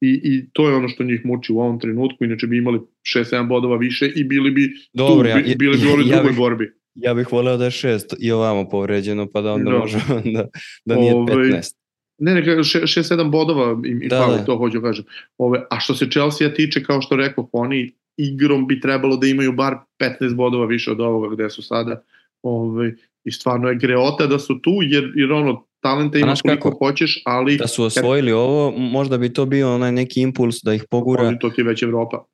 i, i to je ono što njih muči u ovom trenutku, inače bi imali 6-7 bodova više i bili bi Dobro, tu, ja- bi- bili bi u ovoj ja drugoj bih- borbi. ja bih voleo da je šest i ovamo povređeno, pa da onda Da. može da, da nije Ovaj, 15. Ne, ne, 6-7 bodova im, im Da, fali, da. to hoću da kažem. Ove, a što se Chelsea tiče, kao što rekao, oni igrom bi trebalo da imaju bar 15 bodova više od ovoga gde su sada. Ove, I stvarno je greota da su tu, jer, jer ono, talenta ima koliko kako? hoćeš, ali Da su osvojili ovo, možda bi to bio onaj neki impuls da ih pogura. ali to ti je već Evropa.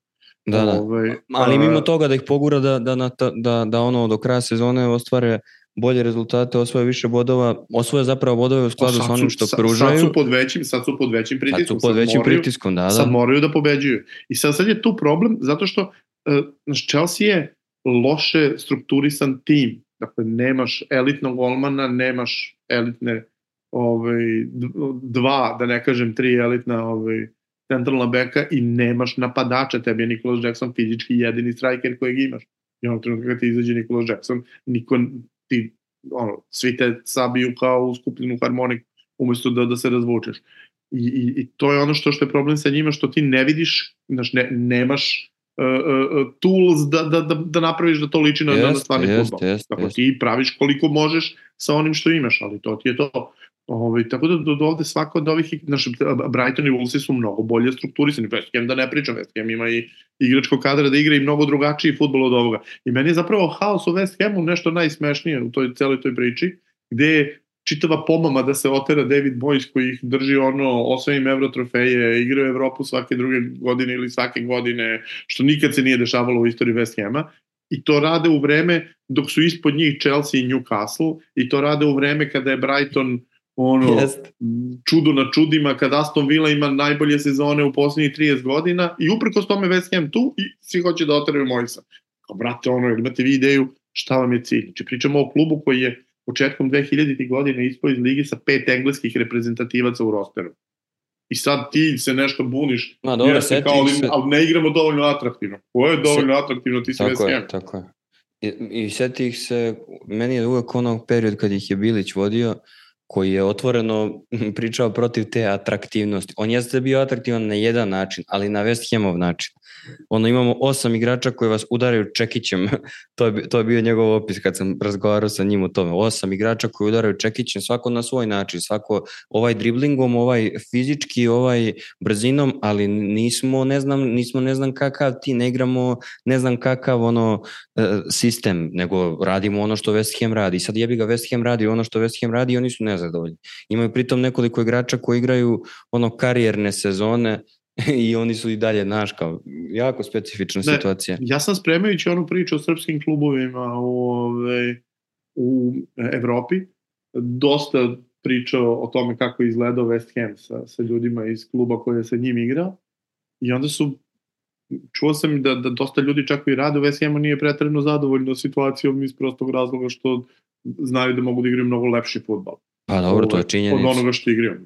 Da, da. Ove, Ali a, mimo toga da ih pogura da, da, ta- da, da ono do kraja sezone ostvare bolje rezultate, osvoje više bodova, osvoje zapravo bodove u skladu sad sa onim što sad- pružaju. Sad su pod većim, sad su pod većim Sad pritiskom. su pod većim moraju- pritiskom, da, sad da. moraju da pobeđuju. I sad, sad je tu problem zato što uh, Chelsea je loše strukturisan tim. Dakle, nemaš elitnog golmana, nemaš elitne ovaj, dva, da ne kažem tri elitna ovaj, centralna beka i nemaš napadača. Tebi je Nikolas Jackson fizički jedini striker kojeg imaš. I onog trenutka kad ti izađe Nikolas Jackson, niko, ti, ono, svi te sabiju kao u skupljenu harmonik umesto da, da se razvučeš. I, i, I to je ono što što je problem sa njima, što ti ne vidiš, znaš, ne, nemaš uh, uh, tools da, da, da, da napraviš da to liči na, na Jeste, stvarni jeste, futbol. jeste, Dakle, jeste. ti praviš koliko možeš sa onim što imaš, ali to ti je to. Ove, tako da do, do ovde svako od ovih, znaš, Brighton i Wolves su mnogo bolje strukturisani, West Ham da ne pričam, West Ham ima i igračko kadra da igra i mnogo drugačiji futbol od ovoga. I meni je zapravo haos u West Hamu nešto najsmešnije u toj celoj toj priči, gde je čitava pomama da se otera David Moyes koji ih drži ono osvojim evro trofeje, igra u Evropu svake druge godine ili svake godine, što nikad se nije dešavalo u istoriji West Hama i to rade u vreme dok su ispod njih Chelsea i Newcastle i to rade u vreme kada je Brighton ono, Jeste. čudo na čudima, kada Aston Villa ima najbolje sezone u poslednjih 30 godina i uprkos tome West Ham tu i svi hoće da oteraju Mojsa. Kao, brate, ono, imate vi ideju šta vam je cilj? Znači, pričamo o klubu koji je početkom 2000. godine ispao iz ligi sa pet engleskih reprezentativaca u rosteru. I sad ti se nešto buniš, Ma dobro, jeste seti kao, ali, se, ali ne igramo dovoljno atraktivno. Ko je dovoljno atraktivno, ti si tako West je, Ham. tako je. I, i seti ih se, meni je uvek onog period kad ih je Bilić vodio, koji je otvoreno pričao protiv te atraktivnosti. On jeste bio atraktivan na jedan način, ali na West Hamov način. Ono, imamo osam igrača koji vas udaraju čekićem. to, je, to je bio njegov opis kad sam razgovarao sa njim o tome. Osam igrača koji udaraju čekićem, svako na svoj način. Svako ovaj driblingom, ovaj fizički, ovaj brzinom, ali nismo, ne znam, nismo ne znam kakav ti, ne igramo ne znam kakav ono e, sistem, nego radimo ono što West Ham radi. Sad jebi ga West Ham radi ono što West Ham radi i oni su nezadovoljni. Imaju pritom nekoliko igrača koji igraju ono karijerne sezone i oni su i dalje, znaš, kao jako specifična Ne, situacija. Ja sam spremajući onu priču o srpskim klubovima u, ove, u Evropi, dosta pričao o tome kako je izgledao West Ham sa, sa ljudima iz kluba koji je sa njim igrao i onda su čuo sam da, da dosta ljudi čak i rade u West Hamu nije pretredno zadovoljno situacijom iz prostog razloga što znaju da mogu da igraju mnogo lepši futbal Pa dobro, to je ovaj, od činjenica. onoga što igraju.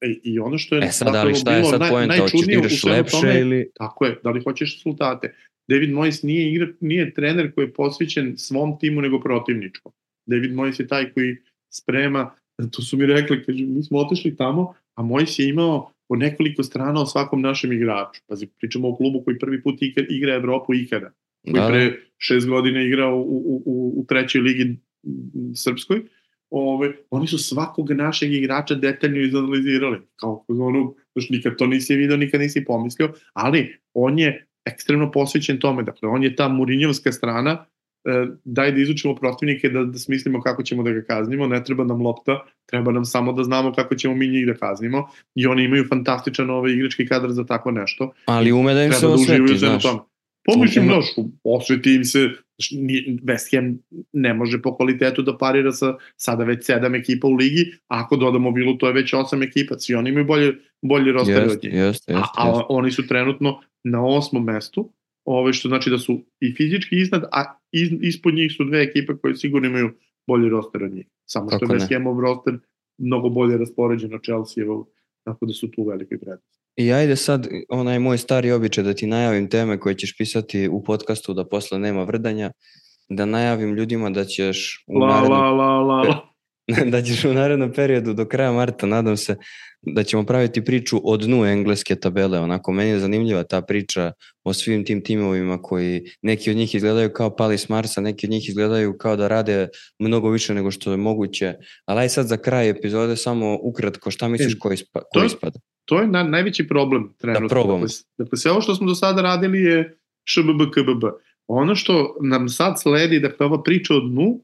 E, I ono što je E sad, ali šta je sad naj- poenta? Hoćeš da igraš lepše tome, ili... Tako je, da li hoćeš rezultate. David Moyes nije, igra, nije trener koji je posvećen svom timu nego protivničkom. David Moyes je taj koji sprema, to su mi rekli, kaže, mi smo otišli tamo, a Mojs je imao po nekoliko strana o svakom našem igraču. Pazi, pričamo o klubu koji prvi put igra, igra Evropu ikada. Koji da, da. pre šest godina igrao u, u, u, u trećoj ligi srpskoj. Ove, oni su svakog našeg igrača detaljno izanalizirali. Kao ono, znaš, nikad to nisi vidio, nikad nisi pomislio, ali on je ekstremno posvećen tome. Dakle, on je ta Murinjovska strana E, daj da izučimo protivnike, da, da smislimo kako ćemo da ga kaznimo, ne treba nam lopta, treba nam samo da znamo kako ćemo mi njih da kaznimo i oni imaju fantastičan ovaj igrački kadar za tako nešto. Ali ume da im se da osveti, znaš. Pomišljam, znaš, osveti im se, West Ham ne može po kvalitetu da parira sa sada već sedam ekipa u ligi, a ako dodamo Vilu, to je već osam ekipa, svi oni imaju bolje, bolje roster od njih. Jest, jest, a, a oni su trenutno na osmom mestu, ove, što znači da su i fizički iznad, a iz, ispod njih su dve ekipe koje sigurno imaju bolji roster od njih. Samo što je West Hamov roster mnogo bolje raspoređen od Chelsea-evog, tako da su tu velike prednosti. I ajde sad, onaj moj stari običaj da ti najavim teme koje ćeš pisati u podcastu da posle nema vrdanja, da najavim ljudima da ćeš u la, narednom, la, la, da ćeš u narednom periodu do kraja marta, nadam se, da ćemo praviti priču o dnu engleske tabele. Onako, meni je zanimljiva ta priča o svim tim timovima koji, neki od njih izgledaju kao pali s Marsa, neki od njih izgledaju kao da rade mnogo više nego što je moguće. Ali aj sad za kraj epizode samo ukratko, šta misliš e, ko, ispa, ko to, ispada? To je na, najveći problem trenutno. Da probamo. Dakle, dakle, sve ovo što smo do sada radili je šbb, kbb. Ono što nam sad sledi, dakle, ova priča o dnu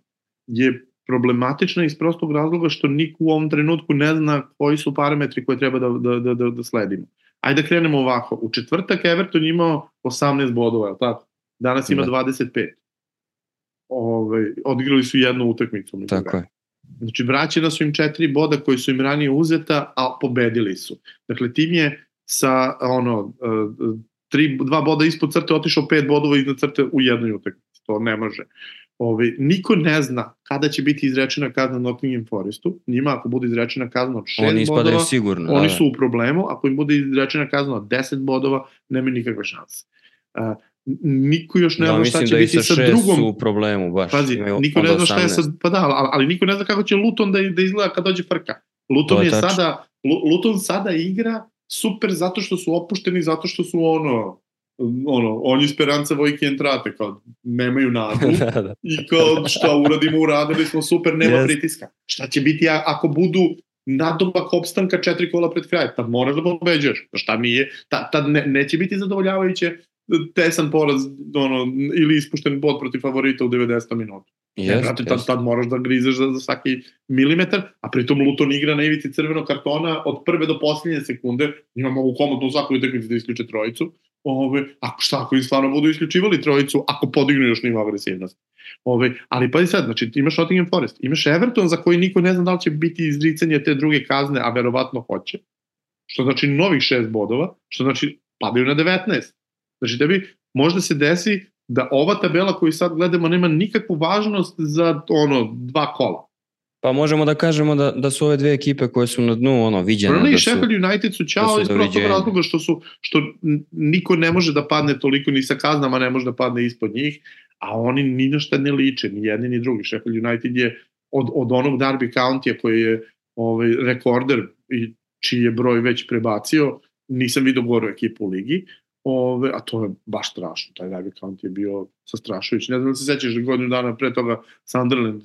je problematična iz prostog razloga što niko u ovom trenutku ne zna koji su parametri koje treba da, da, da, da, da sledimo. Ajde da krenemo ovako. U četvrtak Everton imao 18 bodova, je tako? Danas ima da. 25. Ove, odigrali su jednu utakmicu. Tako je. Znači, vraćena su im četiri boda koji su im ranije uzeta, a pobedili su. Dakle, tim je sa ono, e, tri, dva boda ispod crte otišao pet bodova iznad crte u jednoj utakmici. To ne može. Ove, niko ne zna kada će biti izrečena kazna Nottingham Forestu. Njima ako bude izrečena kazna od 6 bodova, sigurno, oni da, su u problemu. Ako im bude izrečena kazna od 10 bodova, nema nikakve šanse. Uh, niko još ne da, zna šta će da biti sa drugom. su u problemu, baš. Pazi, niko ne zna šta je sa, pa da, ali, ali niko ne zna kako će Luton da, da izgleda kad dođe frka. Luton je, je sada, Luton sada igra super zato što su opušteni, zato što su ono, ono, on speranca vojke entrate, kao nemaju nadu da, da. i kao šta uradimo, uradili smo super, nema yes. pritiska. Šta će biti ako budu nadomak opstanka četiri kola pred kraj, tad moraš da pobeđaš, šta nije, tad, tad ne, neće biti zadovoljavajuće tesan poraz ono, ili ispušten bod protiv favorita u 90. minutu. Yes, e, brate, tad, tad moraš da grizeš za, za svaki milimetar, a pritom Luton igra na ivici crvenog kartona od prve do posljednje sekunde, imamo u komodnu u svakoj utakmici da isključe trojicu, Ove, ako šta, ako im stvarno budu isključivali trojicu, ako podignu još nivo agresivnosti. Ove, ali pa i sad, znači imaš Nottingham Forest, imaš Everton za koji niko ne zna da li će biti izricanje te druge kazne, a verovatno hoće. Što znači novih šest bodova, što znači padaju na 19. Znači da bi možda se desi da ova tabela koju sad gledamo nema nikakvu važnost za ono dva kola. Pa možemo da kažemo da, da su ove dve ekipe koje su na dnu ono viđene. Burnley da i Sheffield United su čao da iz prostog razloga što su što niko ne može da padne toliko ni sa kaznama ne može da padne ispod njih, a oni ni na šta ne liče, ni jedni ni drugi. Sheffield United je od, od onog Derby County koji je ovaj rekorder i čiji je broj već prebacio, nisam vidio goru ekipu u ligi, Ove, a to je baš strašno, taj Derby County je bio sastrašujući. Ne znam da se sećaš godinu dana pre toga Sunderland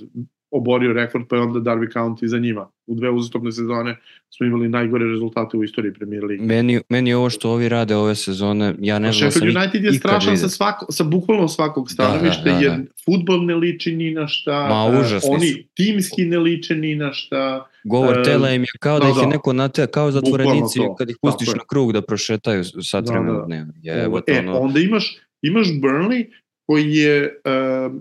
oborio rekord, pa je onda Derby County za njima. U dve uzastopne sezone smo imali najgore rezultate u istoriji Premier Lige. Meni, meni ovo što ovi rade ove sezone, ja ne znam da sam United je strašan sa, svako, sa bukvalno svakog stanovišta, da, da, da, jer da. futbol ne liči ni na šta, Ma, užasni oni su. timski ne liče ni na šta. Govor uh, tela im je kao da, da ih je da. neko nate, kao zatvorenici kad ih pustiš na krug da prošetaju sat da, vremena da. dnevno. Je, e, ono... onda imaš, imaš Burnley koji je uh,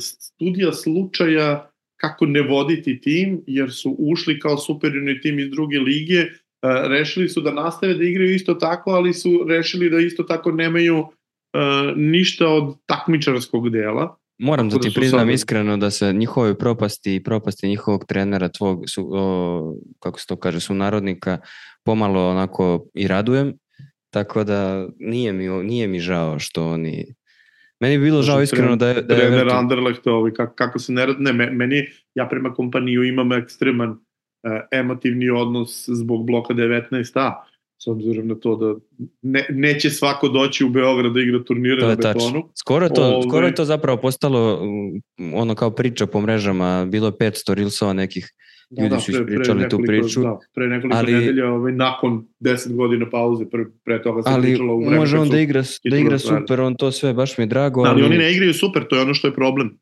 studija slučaja kako ne voditi tim, jer su ušli kao superiorni tim iz druge lige, uh, rešili su da nastave da igraju isto tako, ali su rešili da isto tako nemaju ništa od takmičarskog dela. Moram da ti da priznam sada... iskreno da se njihove propasti i propasti njihovog trenera, tvog, su, o, kako se to kaže, su narodnika, pomalo onako i radujem, tako da nije mi, nije mi žao što oni Meni bi bilo žao iskreno da je... Da je trener Anderlecht, ovaj, kako, kako se ne... Ne, meni, ja prema kompaniju imam ekstreman emotivni odnos zbog bloka 19a, s obzirom na to da ne, neće svako doći u Beograd da igra turnire to na betonu. Tač. Skoro, to, Ove... skoro je to zapravo postalo mm, ono kao priča po mrežama, bilo je 500 rilsova nekih da, ljudi da, su ispričali pre tu priču. Da, pre nekoliko ali, nedelja, ovaj, nakon 10 godina pauze, pre, pre toga se ali pričalo u vreme. može on da igra, da igra super, on to sve, baš mi je drago. Da, ali, ali oni ne igraju super, to je ono što je problem.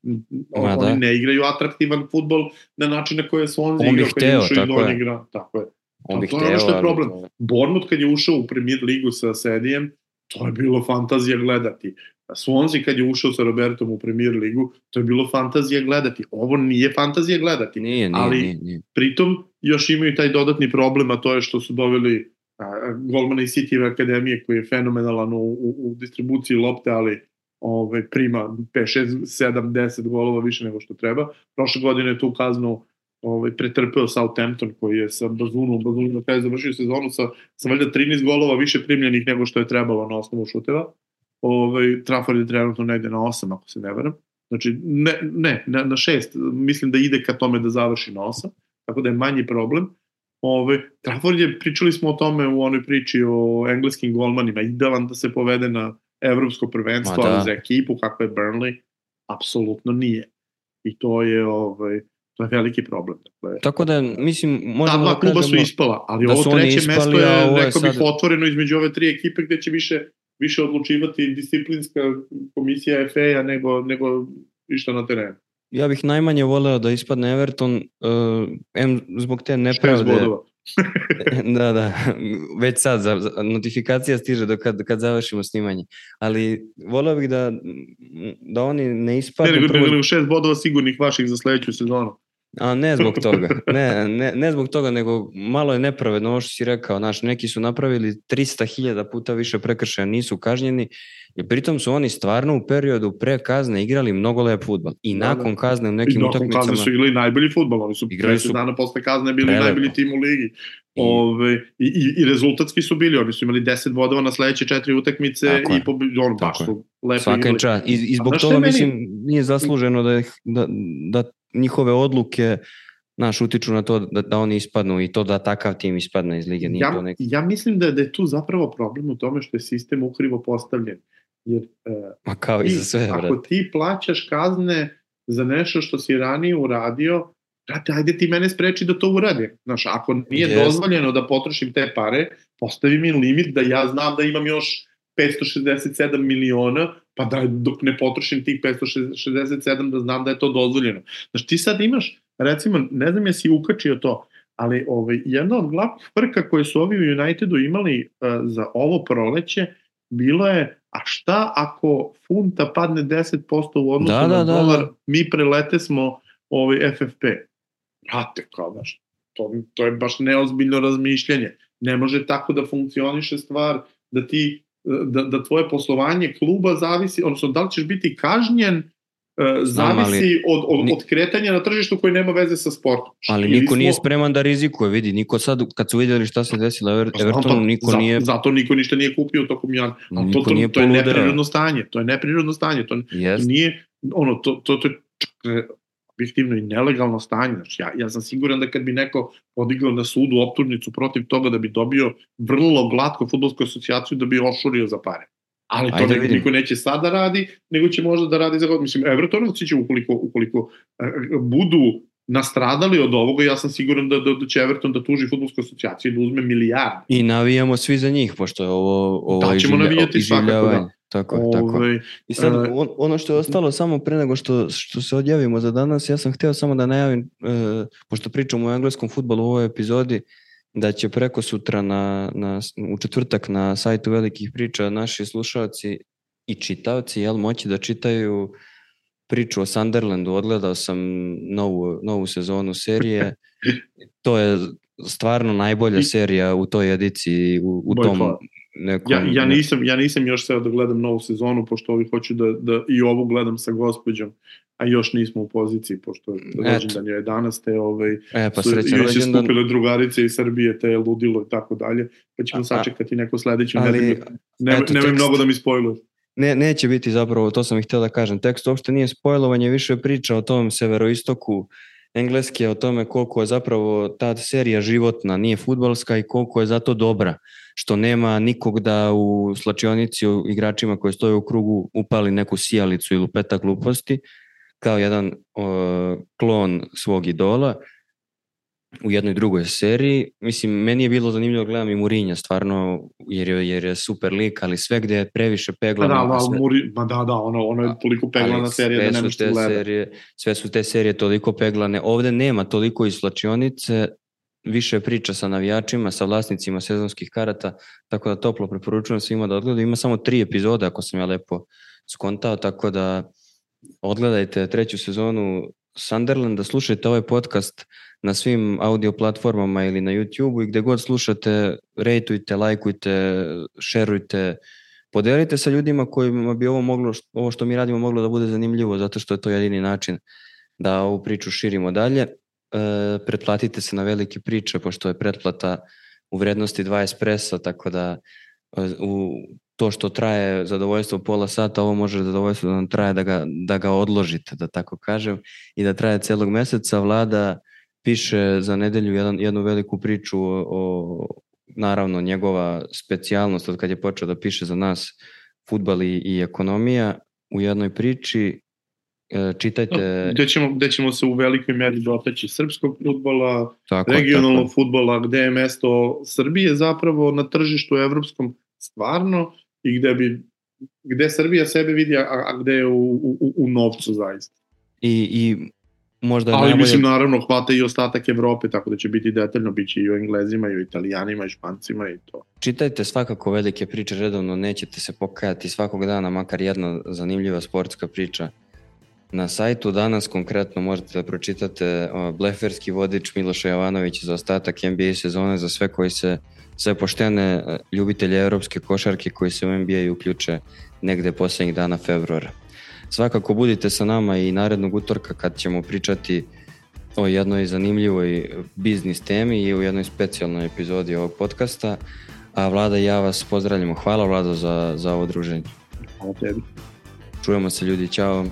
On, Ma, da. Oni ne igraju atraktivan futbol na način na koje su on igrao kad je ušao i do igra. Tako je. On bih to je ono što je problem. Ali... Bournemouth kad je ušao u premier ligu sa Sedijem, to je bilo fantazija gledati. Swansea kad je ušao sa Robertom u premier ligu, to je bilo fantazija gledati. Ovo nije fantazija gledati. Nije, nije, ali nije, nije. pritom još imaju taj dodatni problem, a to je što su doveli a, golmana iz City akademije koji je fenomenalan u, u, u distribuciji lopte, ali ovaj, prima 5, 6, 7, 10 golova više nego što treba. Prošle godine je tu kaznu ovaj, pretrpeo Southampton koji je sa Bazunom, Bazunom na kraju završio sezonu sa, sa valjda 13 golova više primljenih nego što je trebalo na osnovu šuteva. Ovaj, Trafford je trenutno negde na 8 ako se ne veram. Znači, ne, ne na, na 6, mislim da ide ka tome da završi na 8, tako da je manji problem. Ove, ovaj, Trafford je, pričali smo o tome u onoj priči o engleskim golmanima, idealan da se povede na evropsko prvenstvo, da. ali za ekipu kako je Burnley, apsolutno nije. I to je, ovaj, To je veliki problem. Dakle, Tako da, mislim, možemo da dva kluba su ispala, ali da ovo treće ispali, mesto je, rekao sad... bih, otvoreno između ove tri ekipe gde će više, više odlučivati disciplinska komisija FA-a nego, nego išta na terenu. Ja bih najmanje voleo da ispadne Everton, uh, M zbog te nepravde. da, da, već sad, za, za, notifikacija stiže do kad, kad završimo snimanje. Ali voleo bih da, da oni ne ispadnu... Ne, nego, prvo... nego šest bodova sigurnih vaših za sledeću sezonu. A ne zbog toga, ne, ne, ne zbog toga, nego malo je nepravedno ovo što si rekao, znaš, neki su napravili 300.000 puta više prekršaja, nisu kažnjeni i pritom su oni stvarno u periodu pre kazne igrali mnogo lep futbal i da, nakon da. kazne u nekim utakmicama... I nakon kazne su igrali najbolji futbal, oni su 30 dana posle kazne bili prelepo. najbolji tim u ligi. Ove, i, i, I rezultatski su bili, oni su imali 10 bodova na sledeće četiri utakmice Tako i po, on, baš su lepo Svaka igrali. Čast. I, I zbog toga, meni... mislim, nije zasluženo da, da, da njihove odluke naš utiču na to da, da oni ispadnu i to da takav tim ispadne iz lige. Nije ja, to neki... ja mislim da, da je tu zapravo problem u tome što je sistem ukrivo postavljen. Jer, uh, Ma kao ti, i za sve, Ako ti plaćaš kazne za nešto što si ranije uradio, brate, ajde ti mene spreči da to uradim. Znaš, ako nije yes. dozvoljeno da potrošim te pare, postavi mi limit da ja znam da imam još 567 miliona, pa da dok ne potrošim tih 567 da znam da je to dozvoljeno. Znaš, ti sad imaš, recimo, ne znam jesi ukačio to, ali ovaj, jedna od glavnih frka koje su ovi u Unitedu imali uh, za ovo proleće, bilo je, a šta ako funta padne 10% u odnosu da, na da, dolar, da, da. mi prelete smo ovaj FFP. Brate, kao, znaš, to, to je baš neozbiljno razmišljanje. Ne može tako da funkcioniše stvar da ti da, da tvoje poslovanje kluba zavisi, odnosno da li ćeš biti kažnjen Uh, zavisi ali, od, od, od kretanja na tržištu koji nema veze sa sportom. Ali Ili niko smo... nije spreman da rizikuje, vidi, niko sad, kad su vidjeli šta se desilo Ever, pa Evertonu, niko zato, nije... Zato niko ništa nije kupio tokom jan. To, to, to, to je neprirodno stanje, to je neprirodno stanje, to, yes. nije, ono, to, to, to, to objektivno i nelegalno stanje. Znači, ja, ja sam siguran da kad bi neko podigao na sudu optužnicu protiv toga da bi dobio vrlo glatko futbolsku asocijaciju da bi ošurio za pare. Ali to Ajde, niko neće sada radi, nego će možda da radi za god. Mislim, Evertonovci će ukoliko, ukoliko uh, budu nastradali od ovoga, ja sam siguran da, da, da će Everton da tuži futbolsku asocijaciju i da uzme milijarde. I navijamo svi za njih, pošto je ovo, ovo da, ćemo navijati svakako, da. Tako je, tako. Ove, I sad, uh, on, ono što je ostalo samo pre nego što, što se odjavimo za danas, ja sam hteo samo da najavim, uh, pošto pričamo o engleskom futbolu u ovoj epizodi, da će preko sutra na, na, u četvrtak na sajtu velikih priča naši slušalci i čitaoci jel, moći da čitaju priču o Sunderlandu. Odgledao sam novu, novu sezonu serije. To je stvarno najbolja serija u toj ediciji, u, u tom nekom... Ja, ja, nisam, ja nisam još seo da gledam novu sezonu, pošto ovi hoću da, da i ovu gledam sa gospođom, a još nismo u poziciji, pošto rođendan je danas, te ovaj, e, pa su, još je skupile drugarice iz Srbije, te je ludilo i tako dalje, pa ćemo a, sačekati neko sledeću nedelju. Ne, eto, nemoj mnogo da mi spojluje. Ne, neće biti zapravo, to sam ih htio da kažem. Tekst uopšte nije spojlovanje, više priča o tom severoistoku engleske o tome koliko je zapravo ta serija životna, nije futbalska i koliko je zato dobra, što nema nikog da u slačionici u igračima koji stoje u krugu upali neku sijalicu ili peta gluposti, kao jedan o, klon svog idola u jednoj drugoj seriji. Mislim, meni je bilo zanimljivo gledam i Murinja, stvarno, jer je, jer je super lik, ali sve gde je previše peglano... Pa da, sve, Muri, ma da, da, ono, ono je toliko peglana serija da nemaš što gleda. Serije, sve su te serije toliko peglane. Ovde nema toliko islačionice, više priča sa navijačima, sa vlasnicima sezonskih karata, tako da toplo preporučujem svima da odgledaju. Ima samo tri epizode, ako sam ja lepo skontao, tako da odgledajte treću sezonu Sunderlanda, slušajte ovaj podcast na svim audio platformama ili na YouTube i gde god slušate, rejtujte, lajkujte, šerujte, podelite sa ljudima kojima bi ovo moglo, ovo što mi radimo moglo da bude zanimljivo, zato što je to jedini način da ovu priču širimo dalje. E, pretplatite se na velike priče, pošto je pretplata u vrednosti 2 espressa, tako da e, u to što traje zadovoljstvo pola sata, ovo može zadovoljstvo da nam traje da ga, da ga odložite, da tako kažem, i da traje celog meseca. Vlada piše za nedelju jedan, jednu veliku priču o, o naravno njegova specijalnost od kad je počeo da piše za nas futbal i, i ekonomija u jednoj priči čitajte... Gde ćemo, gde ćemo se u velikoj meri dotaći srpskog futbola, tako, regionalnog tako. futbola, gde je mesto Srbije zapravo na tržištu evropskom stvarno i gde bi gde Srbija sebe vidi, a, a gde je u, u, u novcu zaista. I, i možda Ali najbolje... mislim naravno hvata i ostatak Evrope, tako da će biti detaljno, bit će i o Englezima, i o Italijanima, i Špancima i to. Čitajte svakako velike priče redovno, nećete se pokajati svakog dana, makar jedna zanimljiva sportska priča. Na sajtu danas konkretno možete da pročitate bleferski vodič Miloša Jovanovića za ostatak NBA sezone za sve koji se sve poštene ljubitelje evropske košarke koji se u NBA uključe negde poslednjih dana februara. Svakako budite sa nama i narednog utorka kad ćemo pričati o jednoj zanimljivoj biznis temi i u jednoj specijalnoj epizodi ovog podcasta. A Vlada i ja vas pozdravljamo. Hvala Vlado za, za ovo druženje. Hvala tebi. Čujemo se ljudi, čao.